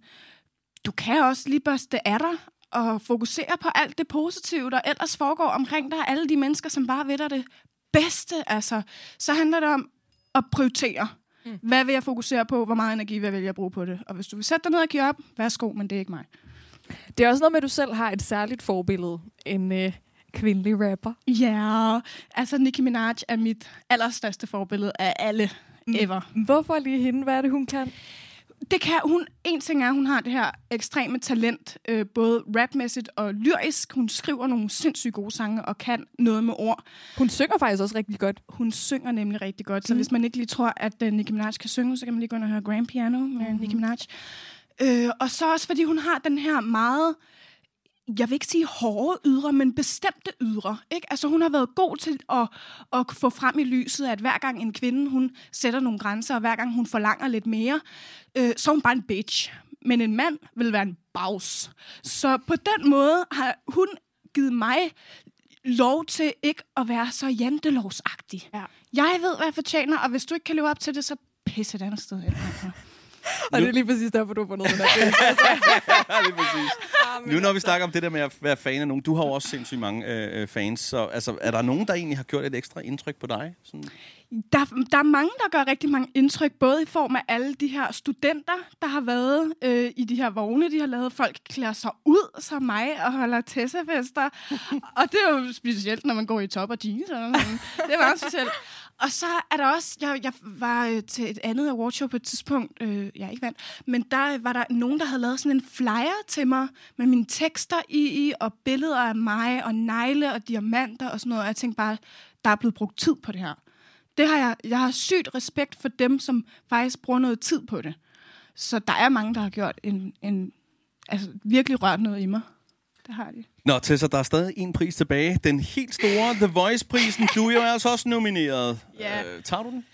[SPEAKER 11] du kan også lige børste af dig og fokusere på alt det positive, der ellers foregår omkring dig. Alle de mennesker, som bare ved dig det bedste. Altså, så handler det om at prioritere. Mm. Hvad vil jeg fokusere på? Hvor meget energi vil jeg vælge at bruge på det? Og hvis du vil sætte dig ned og give op, værsgo, men det er ikke mig.
[SPEAKER 3] Det er også noget med, at du selv har et særligt forbillede. En øh, kvindelig rapper.
[SPEAKER 11] Ja, altså Nicki Minaj er mit allerstørste forbillede af alle ever.
[SPEAKER 3] Hvorfor lige hende? Hvad er det, hun kan?
[SPEAKER 11] Det kan hun. En ting er, at hun har det her ekstreme talent, øh, både rapmæssigt og lyrisk. Hun skriver nogle sindssygt gode sange og kan noget med ord.
[SPEAKER 3] Hun synger faktisk også rigtig godt.
[SPEAKER 11] Hun synger nemlig rigtig godt. Så hvis man ikke lige tror, at uh, Nicki Minaj kan synge, så kan man lige gå ind og høre Grand Piano med mm. Nicki Minaj. Øh, og så også, fordi hun har den her meget jeg vil ikke sige hårde ydre, men bestemte ydre. Ikke? Altså, hun har været god til at, at få frem i lyset, at hver gang en kvinde hun sætter nogle grænser, og hver gang hun forlanger lidt mere, øh, så er hun bare en bitch. Men en mand vil være en bags. Så på den måde har hun givet mig lov til ikke at være så jantelovsagtig. Ja. Jeg ved, hvad jeg fortjener, og hvis du ikke kan leve op til det, så pisse et andet sted hen.
[SPEAKER 3] Og det er lige præcis derfor, du har fundet den her.
[SPEAKER 2] Lige præcis. Nu når vi snakker om det der med at være fan af nogen, du har jo også sindssygt mange øh, øh, fans, så altså, er der nogen, der egentlig har gjort et ekstra indtryk på dig? Sådan?
[SPEAKER 11] Der, der er mange, der gør rigtig mange indtryk, både i form af alle de her studenter, der har været øh, i de her vogne. De har lavet folk klæder sig ud som mig og holder tessefester. og det er jo specielt, når man går i top og jeans. Eller sådan. Det er meget specielt. Og så er der også, jeg, jeg var øh, til et andet awardshow på et tidspunkt, øh, jeg ikke vandt, men der øh, var der nogen, der havde lavet sådan en flyer til mig med mine tekster i, i og billeder af mig, og negle og diamanter og sådan noget. Og jeg tænkte bare, der er blevet brugt tid på det her. Det har jeg, jeg har sygt respekt for dem, som faktisk bruger noget tid på det. Så der er mange, der har gjort en, en altså virkelig rørt noget i mig. Det har de.
[SPEAKER 2] Nå, Tessa, der er stadig en pris tilbage. Den helt store The Voice-prisen. Du er jo altså også nomineret.
[SPEAKER 11] Ja.
[SPEAKER 2] Øh, tager du den?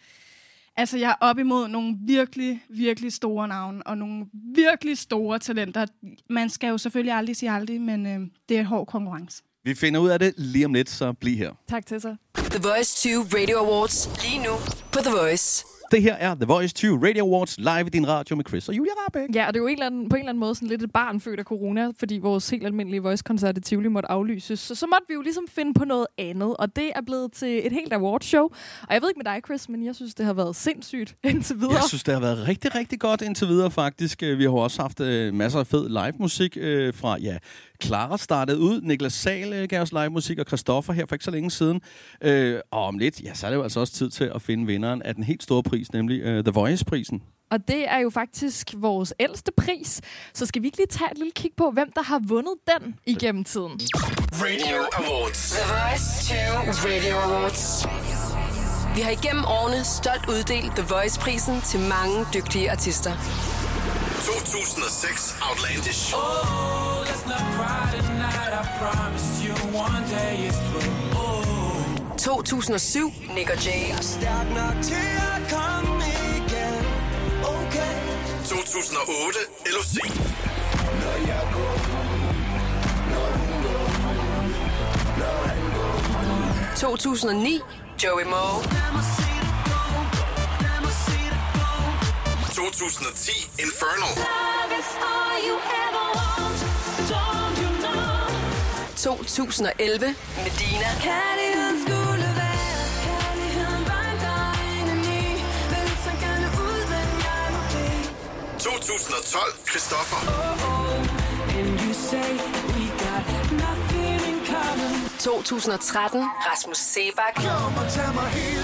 [SPEAKER 11] Altså, jeg er op imod nogle virkelig, virkelig store navne, og nogle virkelig store talenter. Man skal jo selvfølgelig aldrig sige aldrig, men øh, det er hård konkurrence.
[SPEAKER 2] Vi finder ud af det lige om lidt, så bliv her.
[SPEAKER 3] Tak til sig.
[SPEAKER 1] The Voice 20 Radio Awards. Lige nu på The Voice.
[SPEAKER 2] Det her er The Voice 20 Radio Awards live i din radio med Chris og Julia Rabeck.
[SPEAKER 3] Ja, og det er jo en eller anden, på en eller anden måde sådan lidt et barn født af corona, fordi vores helt almindelige Voice-koncert i Tivoli måtte aflyses. Så, så måtte vi jo ligesom finde på noget andet, og det er blevet til et helt awardshow. Og jeg ved ikke med dig, Chris, men jeg synes, det har været sindssygt indtil videre.
[SPEAKER 2] Jeg synes, det har været rigtig, rigtig godt indtil videre faktisk. Vi har også haft øh, masser af fed live musik øh, fra, ja, Clara startede ud, Niklas Sahl øh, gav os live musik, og Christoffer her for ikke så længe siden. Øh, og om lidt, ja, så er det jo altså også tid til at finde vinderen af den helt store pris, nemlig øh, The Voice-prisen.
[SPEAKER 3] Og det er jo faktisk vores ældste pris. Så skal vi ikke lige tage et lille kig på, hvem der har vundet den igennem tiden?
[SPEAKER 14] Radio Awards.
[SPEAKER 1] The Voice 20 Radio Awards. Vi har igennem årene stolt uddelt The Voice-prisen til mange dygtige artister.
[SPEAKER 14] 2006 Outlandish.
[SPEAKER 15] Oh, let's not cry tonight. I promise you one day it's through.
[SPEAKER 1] 2007 Nick og Jay.
[SPEAKER 15] Stærk nok til at komme igen. Okay.
[SPEAKER 14] 2008 LOC.
[SPEAKER 15] Når jeg går, når hun går, når han går forbi.
[SPEAKER 1] 2009, Joey Moe.
[SPEAKER 14] 2010 Inferno.
[SPEAKER 1] 2011, Medina.
[SPEAKER 8] Kærligheden skulle være, kærligheden var en dejlig. Men så gerne ud, men jeg må blive.
[SPEAKER 14] 2012 Christoffer.
[SPEAKER 8] And you say we got nothing in common.
[SPEAKER 1] 2013, Rasmus Sebak.
[SPEAKER 15] Kom og tag mig helt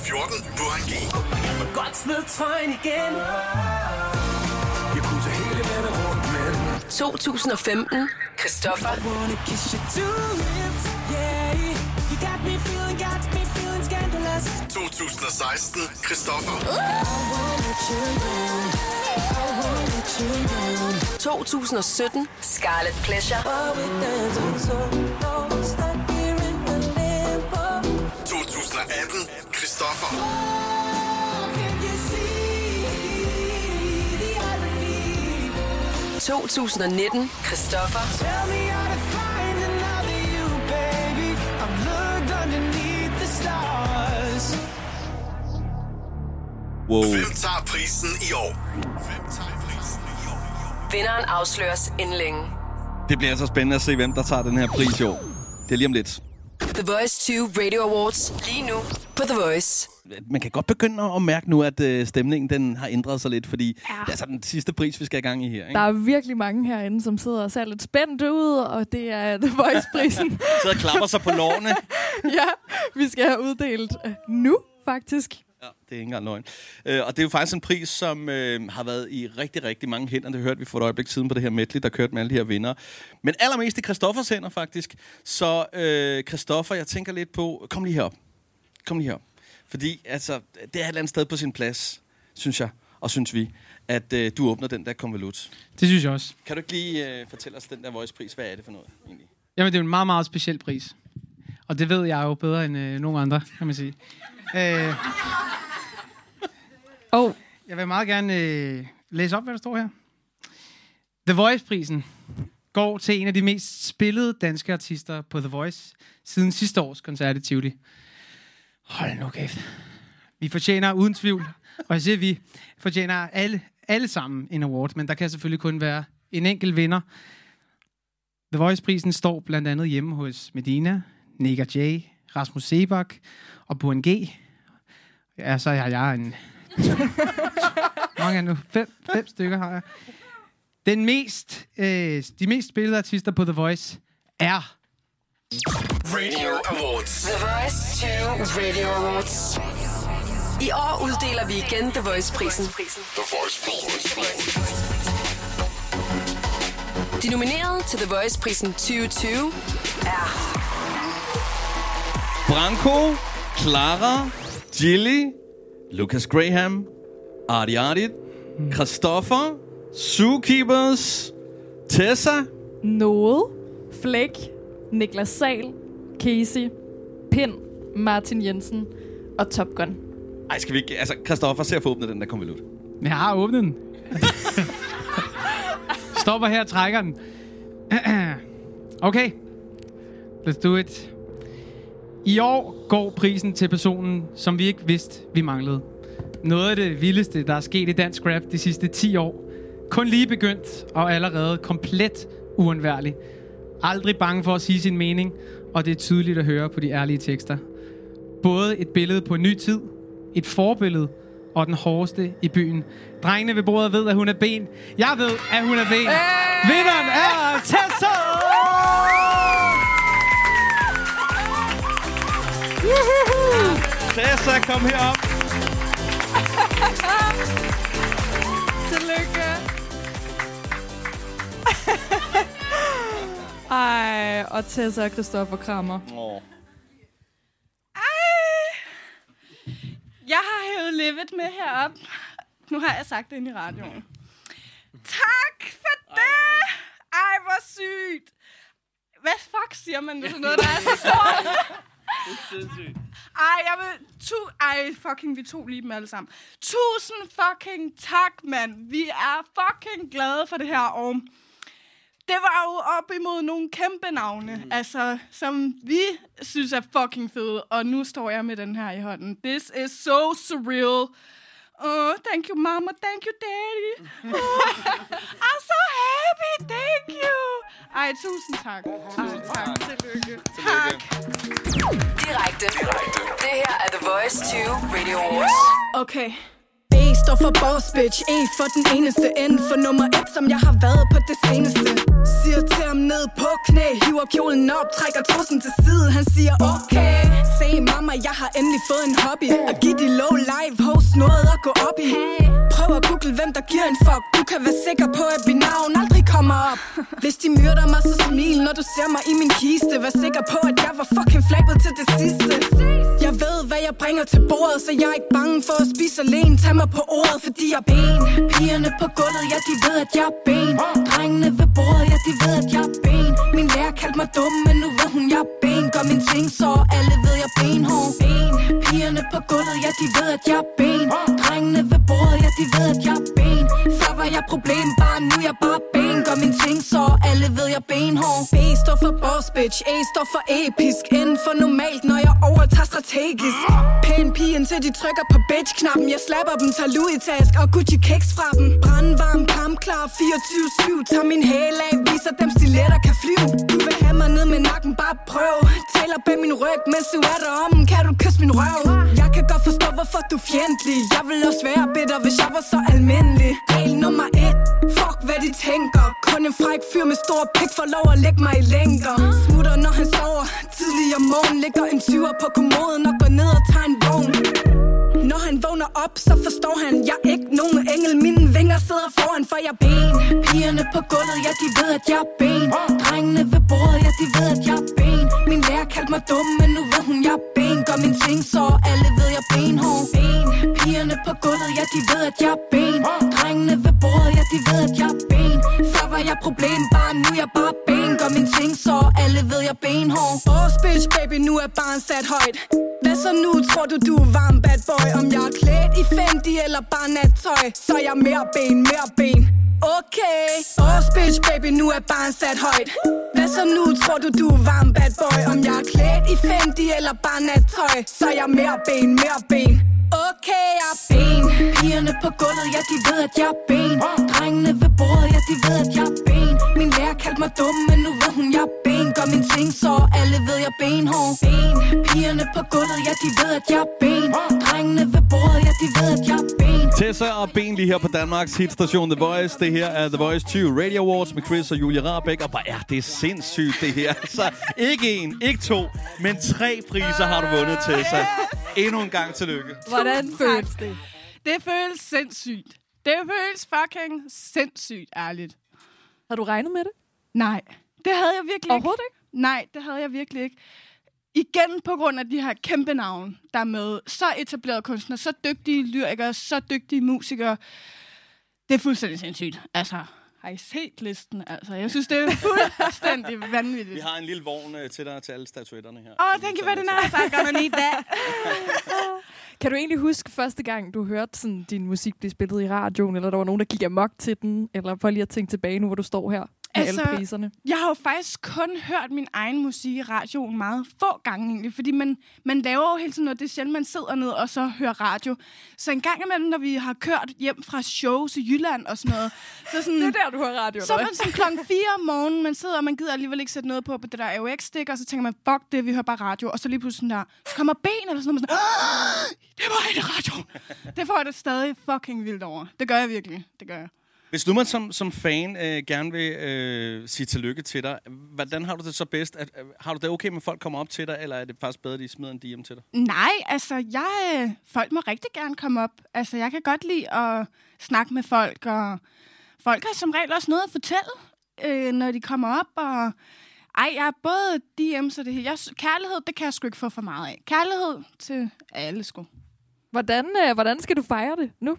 [SPEAKER 14] 2014 Burhan G.
[SPEAKER 15] Jeg må godt smide trøjen igen. Jeg kunne tage hele verden rundt, men
[SPEAKER 1] 2015, Christoffer.
[SPEAKER 15] I wanna kiss you to lips, yeah. You got me feeling, got me feeling scandalous.
[SPEAKER 14] 2016 Christoffer.
[SPEAKER 1] 2017, Scarlet Pleasure. 2019, Christoffer.
[SPEAKER 15] Wow. Hvem tager prisen i
[SPEAKER 2] år?
[SPEAKER 14] Hvem tager prisen i år?
[SPEAKER 1] Vinderen afsløres inden længe.
[SPEAKER 2] Det bliver altså spændende at se, hvem der tager den her pris i år. Det er lige om lidt.
[SPEAKER 1] The Voice 2 Radio Awards. Lige nu på The Voice.
[SPEAKER 2] Man kan godt begynde at mærke nu, at øh, stemningen den har ændret sig lidt, fordi ja. det er altså den sidste pris, vi skal i gang i her. Ikke?
[SPEAKER 3] Der er virkelig mange herinde, som sidder og ser lidt spændt ud, og det er The Voice-prisen.
[SPEAKER 2] Sidder og klapper sig på lårene.
[SPEAKER 3] ja, vi skal have uddelt øh, nu, faktisk.
[SPEAKER 2] Ja, det er ikke engang løgn. Øh, og det er jo faktisk en pris, som øh, har været i rigtig, rigtig mange hænder. Det hørte vi for et øjeblik siden på det her medley, der kørte med alle de her vinder. Men allermest i Christoffers hænder, faktisk. Så øh, Christoffer, jeg tænker lidt på... Kom lige herop. Kom lige herop. Fordi altså, det er et eller andet sted på sin plads, synes jeg, og synes vi, at øh, du åbner den der konvolut.
[SPEAKER 22] Det synes jeg også.
[SPEAKER 2] Kan du ikke lige øh, fortælle os den der voice-pris? Hvad er det for noget, egentlig?
[SPEAKER 22] Jamen, det er en meget, meget speciel pris. Og det ved jeg jo bedre end øh, nogen andre, kan man sige. Øh, og jeg vil meget gerne øh, læse op, hvad der står her. The Voice-prisen går til en af de mest spillede danske artister på The Voice siden sidste års koncert i Tivoli. Hold nu kæft. Vi fortjener uden tvivl, og jeg siger vi, fortjener alle, alle sammen en award, men der kan selvfølgelig kun være en enkelt vinder. The Voice-prisen står blandt andet hjemme hos Medina, Nick J, Rasmus Sebak og Buren G. Ja, så har jeg en... Mange er nu? Fem, fem stykker har jeg. Den mest, øh, de mest spillede artister på The Voice er...
[SPEAKER 14] Radio Awards.
[SPEAKER 1] The Voice 2 Radio Awards. I år uddeler vi igen The Voice-prisen.
[SPEAKER 14] The Voice
[SPEAKER 1] De nominerede til The Voice-prisen 2020 er
[SPEAKER 2] Branko, Clara, Gilly, Lucas Graham, Artie Artie, Christoffer, Zookeepers, Tessa,
[SPEAKER 3] Noel, Flæk, Niklas Sal, Casey, Pind, Martin Jensen og Top Gun.
[SPEAKER 2] Ej, skal vi ikke... Altså, Christoffer, se at få åbnet den der konvolut.
[SPEAKER 22] Jeg har åbnet den. Stopper her og trækker den. okay. Let's do it. I år går prisen til personen, som vi ikke vidste, vi manglede. Noget af det vildeste, der er sket i dansk rap de sidste 10 år. Kun lige begyndt og allerede komplet uundværlig. Aldrig bange for at sige sin mening, og det er tydeligt at høre på de ærlige tekster. Både et billede på en ny tid, et forbillede og den hårdeste i byen. Drengene ved bordet ved, at hun er ben. Jeg ved, at hun er ben. Hey! Vinderen er Tessa!
[SPEAKER 2] Tessa, kom herop.
[SPEAKER 3] Tillykke. Ej, og Tessa og Christoffer krammer.
[SPEAKER 2] Oh.
[SPEAKER 11] Jeg har hævet Livet med herop. Nu har jeg sagt det ind i radioen. Tak for det! Ej, hvor sygt! Hvad fuck siger man sådan noget, der er så stort? Ej, jeg vil... Tu Ej, fucking, vi tog lige dem alle sammen. Tusind fucking tak, mand. Vi er fucking glade for det her, og det var jo op imod nogle kæmpe navne, mm. altså, som vi synes er fucking fede, og nu står jeg med den her i hånden. This is so surreal. Oh, thank you, mama. Thank you, daddy. Oh, I'm so happy. Thank you. Ej, tusind tak. Tusind tak. Tillykke. Tak.
[SPEAKER 1] Direkte. Direkte. Det her er The Voice 20 Radio Awards.
[SPEAKER 10] Okay. Står for boss bitch, E for den eneste, N for nummer et, som jeg har været på det seneste. Siger til ham ned på knæ, hiver kjolen op, trækker trussen til side, han siger okay. Se mamma, jeg har endelig fået en hobby, at give de low live hoes noget at gå op i. Prøv at google, hvem der giver en fuck, du kan være sikker på, at mit navn aldrig kommer op. Hvis de myrder mig, så smil, når du ser mig i min kiste. Vær sikker på, at jeg var fucking flabet til det sidste. Jeg ved, hvad jeg bringer til bordet, så jeg er ikke bange for at spise alene. Tag mig på ordet, fordi jeg er ben. Pigerne på gulvet, ja, de ved, at jeg er ben. Drengene ved bordet, ja, de ved, at jeg er ben. Min lærer kaldte mig dum, men nu ved hun, jeg er ben. Gør min ting, så alle ved, jeg er benhård. Ben. Pigerne på gulvet, ja, de ved, at jeg er ben. Drengene ved bordet, ja, de ved, at jeg er ben. Var jeg problem, bare nu er jeg bare ben. Gør min ting, så alle ved, jeg er benhård. B står for boss bitch, A står for episk. N for normalt, når jeg overtager strategisk. Pæn pige, indtil de trykker på bitch-knappen. Jeg slapper dem, tager Louis task og Gucci kicks fra dem. Brandvarm, kampklar, 24-7. Tager min hæl af, viser dem stiletter kan flyve. Du vil have mig ned med nakken, bare prøv. Taler bag min ryg, mens du er derom. Kan du kysse min røv? Jeg kan godt forstå, hvorfor du er fjendtlig. Jeg vil også være bitter, hvis jeg var så almindelig. Regel nummer et. Fuck, hvad de tænker. Kun en fræk fyr med stor pik får lov at lægge mig i længder. Smutter, når han sover. Tidlig om morgenen ligger en tyver på kommoden og går ned og tager en vogn. Når han vågner op, så forstår han, jeg er ikke nogen engel. Mine vinger sidder foran, for jeg er ben. Pigerne på gulvet, ja, de ved, at jeg er ben. Drengene ved bordet, ja, de ved, at jeg er ben. Min lærer kaldte mig dum, men nu ved hun, jeg er ben. Gør min ting, så alle ved, jeg er benhård. Ben. Pigerne på gulvet, ja, de ved, at jeg er ben. Drengene ved bordet, ja, de ved, at jeg er ben. Før jeg problem, bare nu er jeg bare ben. Gør min ting, så alle ved, jeg er benhård. Boss bitch, baby, nu er barn sat højt. Hvad så nu, tror du, du er varm bad boy? Om jeg er klædt i Fendi eller bare nattøj Så er jeg mere ben, mere ben Okay Boss bitch, baby, nu er barn sat højt Hvad så nu, tror du, du er varm bad boy? Om jeg er klædt i Fendi eller bare nattøj Så er jeg mere ben, mere ben Okay, jeg er ben Pigerne på gulvet, ja, de ved, at jeg er ben Drengene ved bordet, mig dum, men nu ved hun, jeg er ben Gør min ting, så alle ved, jeg er benhård Ben Pigerne på gulvet, ja, de ved, at jeg er ben Drengene ved bordet, ja, de ved, at jeg er ben
[SPEAKER 2] Tessa og Ben lige her på Danmarks hitstation The Voice. Det her er The Voice 20 Radio Awards med Chris og Julia Rabeck. Og hvor er det sindssygt, det her. Så ikke en, ikke to, men tre priser har du vundet, Tessa. Endnu en gang tillykke.
[SPEAKER 11] Hvordan føles det? Det føles sindssygt. Det føles fucking sindssygt, ærligt.
[SPEAKER 3] Har du regnet med det?
[SPEAKER 11] Nej, det havde jeg virkelig
[SPEAKER 3] Overhovedet
[SPEAKER 11] ikke. Nej, det havde jeg virkelig ikke. Igen på grund af de her kæmpe navne, der er med. Så etablerede kunstnere, så dygtige lyrikere, så dygtige musikere. Det er fuldstændig sindssygt. Altså, har I set listen? Altså, jeg synes, det er fuldstændig vanvittigt.
[SPEAKER 2] Vi har en lille vogn øh, til dig til alle statuetterne her.
[SPEAKER 11] Oh, thank you very nice. I'm gonna need that.
[SPEAKER 3] Kan du egentlig huske første gang, du hørte sådan, din musik blive spillet i radioen, eller der var nogen, der gik amok til den, eller for lige at tænke tilbage nu, hvor du står her altså, alle priserne?
[SPEAKER 11] Jeg har jo faktisk kun hørt min egen musik i radioen meget få gange egentlig, fordi man, man laver jo hele tiden noget. Det er sjældent, man sidder ned og så hører radio. Så en gang imellem, når vi har kørt hjem fra shows i Jylland og sådan noget, så sådan,
[SPEAKER 3] Det er der, du hører radio,
[SPEAKER 11] Så er man sådan klokken 4 om morgenen, man sidder, og man gider alligevel ikke sætte noget på på det der AUX-stik, og så tænker man, fuck det, vi hører bare radio. Og så lige pludselig sådan der, så kommer ben eller sådan noget, man sådan, "Ah, det var ikke radio. Det får jeg da stadig fucking vildt over. Det gør jeg virkelig. Det gør jeg.
[SPEAKER 2] Hvis du man som, som fan øh, gerne vil øh, sige tillykke til dig, hvordan har du det så bedst? At, øh, har du det okay med, at folk kommer op til dig, eller er det faktisk bedre, at de smider en DM til dig?
[SPEAKER 11] Nej, altså, jeg, øh, folk må rigtig gerne komme op. Altså, jeg kan godt lide at snakke med folk, og folk har som regel også noget at fortælle, øh, når de kommer op, og ej, jeg er både DM's og det her. Jeg, kærlighed, det kan jeg sgu ikke få for meget af. Kærlighed til alle, sgu.
[SPEAKER 3] Hvordan, øh, hvordan skal du fejre det nu?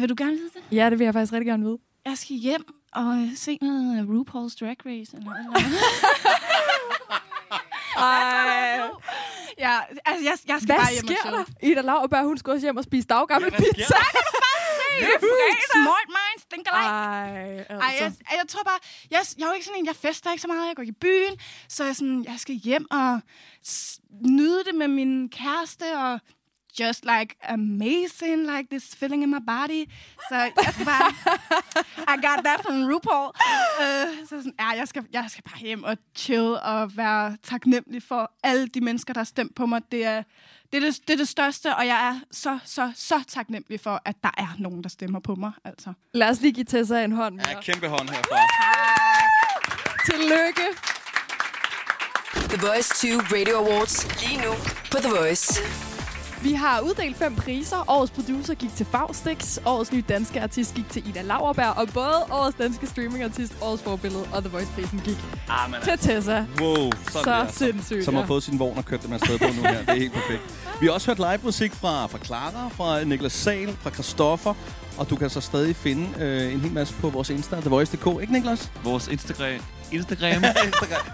[SPEAKER 11] Vil du gerne vide det?
[SPEAKER 3] Ja, det vil jeg faktisk rigtig gerne vide.
[SPEAKER 11] Jeg skal hjem og øh, se noget RuPaul's Drag Race. Eller, eller.
[SPEAKER 3] Ej.
[SPEAKER 11] Ja, altså, jeg, jeg skal
[SPEAKER 3] Hvad
[SPEAKER 11] bare hjem og
[SPEAKER 3] sker
[SPEAKER 11] chille.
[SPEAKER 3] der? Ida Lauerberg, hun skal også hjem og spise daggammel
[SPEAKER 11] sker
[SPEAKER 3] pizza.
[SPEAKER 11] Det er fredag. Smart minds think alike.
[SPEAKER 3] Ej, altså.
[SPEAKER 11] Ej, jeg, jeg tror bare, jeg, jeg er jo ikke sådan en, jeg fester ikke så meget, jeg går i byen, så jeg, sådan, jeg skal hjem og s- nyde det med min kæreste, og just like amazing, like this feeling in my body. Så jeg skal bare, I got that from RuPaul. Uh, så sådan, ja, jeg skal, jeg skal bare hjem og chill og være taknemmelig for alle de mennesker, der har stemt på mig. Det er, det er det, det er det største, og jeg er så, så, så taknemmelig for, at der er nogen, der stemmer på mig. Altså.
[SPEAKER 3] Lad os lige give Tessa en hånd.
[SPEAKER 2] Ja, kæmpe hånd herfra.
[SPEAKER 3] Tillykke.
[SPEAKER 1] The Voice 20 Radio Awards. Lige nu på The Voice.
[SPEAKER 3] Vi har uddelt fem priser. Årets producer gik til Faustix. Årets nye danske artist gik til Ida Lauerberg. Og både årets danske streamingartist, årets forbillede og The Voice-prisen gik
[SPEAKER 2] Ah,
[SPEAKER 3] til Tessa.
[SPEAKER 2] Wow, sådan
[SPEAKER 3] Så
[SPEAKER 2] der, altså.
[SPEAKER 3] sindssygt,
[SPEAKER 2] Som har
[SPEAKER 3] ja.
[SPEAKER 2] fået sin vogn og kørt dem afsted på nu her. Det er helt perfekt. Vi har også hørt live musik fra, fra Clara, fra Niklas Sal, fra Christoffer. Og du kan så stadig finde øh, en hel masse på vores Insta, TheVoice.dk, ikke Niklas?
[SPEAKER 9] Vores Instagram. Instagram.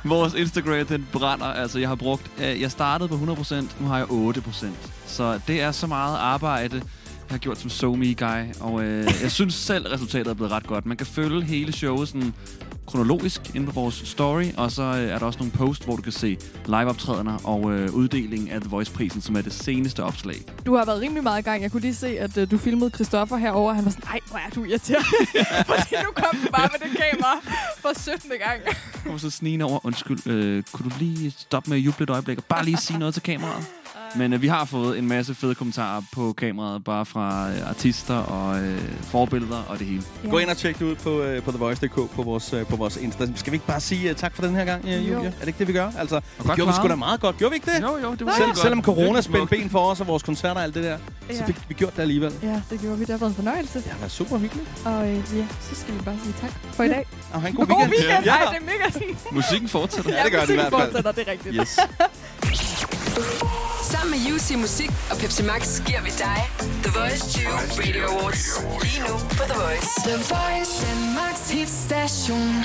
[SPEAKER 9] Vores Instagram, den brænder. Altså, jeg har brugt... Øh, jeg startede på 100%, nu har jeg 8%. Så det er så meget arbejde, jeg har gjort som SoMe guy. Og øh, jeg synes selv, resultatet er blevet ret godt. Man kan følge hele showet sådan kronologisk inde på vores story, og så øh, er der også nogle post, hvor du kan se liveoptrædener og øh, uddelingen af The Voice-prisen, som er det seneste opslag.
[SPEAKER 3] Du har været rimelig meget i gang. Jeg kunne lige se, at uh, du filmede Christoffer herover. Han var sådan, nej, hvor er du irriterende. Fordi nu kom du bare med det kamera for 17. gang.
[SPEAKER 9] kommer så snigende over. Undskyld, øh, kunne du lige stoppe med at juble et øjeblik og bare lige sige noget til kameraet? Men øh, vi har fået en masse fede kommentarer på kameraet, bare fra øh, artister og øh, forbilleder og det hele.
[SPEAKER 2] Ja. Gå ind og tjek det ud på, øh, på TheVoice.dk på vores, øh, på vores Insta. Skal vi ikke bare sige uh, tak for den her gang, uh, Julia?
[SPEAKER 9] Jo.
[SPEAKER 2] Er det ikke det, vi gør? Altså, det
[SPEAKER 9] godt
[SPEAKER 2] gjorde vi sgu
[SPEAKER 9] klaret.
[SPEAKER 2] da meget godt. Gjorde vi ikke det?
[SPEAKER 9] Jo, jo, det var
[SPEAKER 2] Selv,
[SPEAKER 9] rigtig
[SPEAKER 2] Selvom
[SPEAKER 9] godt.
[SPEAKER 2] corona spændte ben for os og vores koncerter og alt det der, så
[SPEAKER 3] Ja.
[SPEAKER 2] fik vi gjort det alligevel.
[SPEAKER 3] Ja, det gjorde vi. Det har været en fornøjelse.
[SPEAKER 2] Det har været super hyggeligt.
[SPEAKER 3] Og øh, ja, så skal vi bare sige tak for i dag.
[SPEAKER 2] Og have en
[SPEAKER 3] god
[SPEAKER 2] god weekend.
[SPEAKER 3] weekend.
[SPEAKER 2] Ja.
[SPEAKER 3] Ej, det er mega sådan.
[SPEAKER 9] Musikken fortsætter.
[SPEAKER 2] Ja, det gør den i
[SPEAKER 3] musikken
[SPEAKER 2] hvert fald.
[SPEAKER 3] fortsætter, det er rigtigt.
[SPEAKER 2] Yes.
[SPEAKER 1] Sammen med UC Musik og Pepsi Max giver vi dig The Voice 20 Radio Awards. Lige nu på The Voice.
[SPEAKER 10] The Voice, Danmarks hitstation.